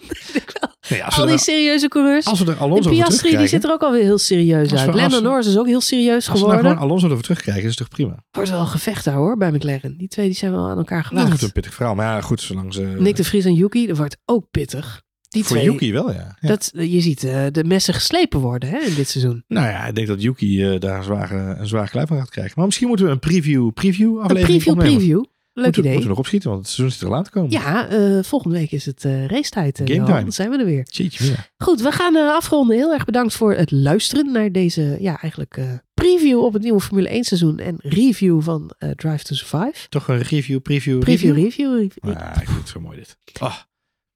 Nee, als, Al we die er, serieuze coureurs. als we er Alonso voor Piastri, die ziet er ook alweer heel serieus Als we- uit. als we- Norris is ook heel serieus als we daar geworden. gewoon Alonso ervoor terugkrijgen, is het toch prima. Wordt wel gevecht daar hoor, bij McLaren. Die twee die zijn wel aan elkaar Dat wordt gewaagd. een pittig verhaal. Maar ja, goed, zolang ze... Nick de Vries en Yuki, dat wordt ook pittig. Die voor twee, Yuki wel, ja. ja. Dat, je ziet eh, de messen geslepen worden hè, in dit seizoen. Nou ja, ik denk dat Yuki eh, daar een zware, een zware kluif van gaat krijgen. Maar misschien moeten we een preview, preview Een aflevering preview, opnemen. preview. Leuk moeten, idee. Moeten we nog opschieten, want het seizoen zit er al aan te komen. Ja, eh, volgende week is het eh racetijd. eh, Game Johan. time. Dan zijn we er weer. Jeetje. Goed, we gaan eh, afronden. Heel erg bedankt voor het luisteren naar deze, ja, eigenlijk preview op het nieuwe Formule 1 seizoen en review van Drive to Survive. Toch een review, preview, Preview, review. review. review. Ah, ik vind het zo mooi dit. Ah,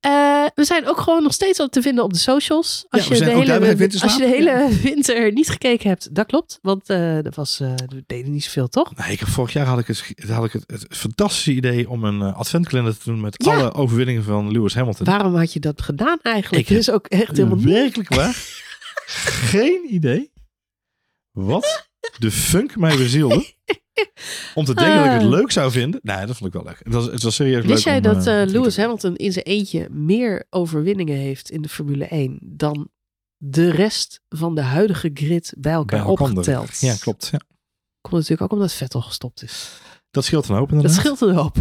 Eh, we zijn ook gewoon nog steeds al te vinden op de socials. Als, Ja, je, de hele, Winterslaap. als je de hele winter niet gekeken hebt, dat klopt. Want eh dat was, eh we deden niet zoveel, toch? nee, ik heb, vorig jaar had ik, het, had ik het, het fantastische idee om een adventkalender te doen met Ja. alle overwinningen van Lewis Hamilton. Waarom had je dat gedaan eigenlijk? Ik Het is ook echt helemaal niet. Werkelijk waar. Geen idee wat de funk mij bezielde. Om te denken dat ik het Ah. leuk zou vinden. Nee, dat vond ik wel leuk. Het was, het was serieus leuk. Wist jij om, dat eh, eh, Lewis. Hamilton in zijn eentje meer overwinningen heeft in de Formule 1 dan de rest van de huidige grid bij elkaar bij elkaar? opgeteld? Ja, klopt. Ja. Komt natuurlijk ook omdat Vettel gestopt is. Dat scheelt een hoop Dat inderdaad. scheelt een hoop.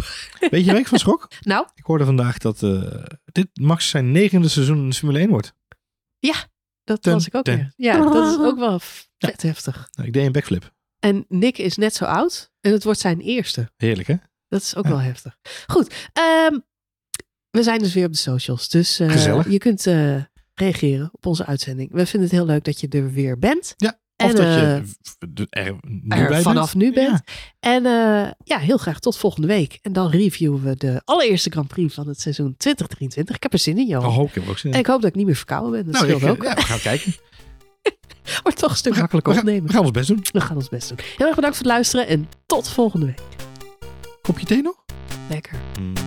Weet je ik van schrok? Nou, Ik hoorde vandaag dat eh, dit Max zijn negende seizoen in de Formule 1 wordt. dat Dun, was ik ook weer. Ja, dat is ook wel vet heftig. Nou, ik deed een backflip. En Nick is net zo oud en het wordt zijn eerste. Heerlijk hè? Dat is ook Ja. wel heftig. Goed, ehm, we zijn dus weer op de socials. Dus eh, je kunt eh, reageren op onze uitzending. We vinden het heel leuk dat je er weer bent. Ja, En, Of dat eh, je de- er nu er vanaf bent. nu bent. Ja. En eh, ja, heel graag tot volgende week. En dan reviewen we de allereerste Grand Prix van het seizoen 2023. Ik heb er zin in, Johan. Oh, ik heb ook zin in. En ik hoop dat ik niet meer verkouden ben. Dat nou, scheelt ik, ook. ja, we gaan kijken. Wordt toch een stuk makkelijker we gaan, opnemen. we gaan ons best doen. We gaan ons best doen. Heel erg bedankt voor het luisteren en tot volgende week. Kopje thee nog? Lekker. Mm.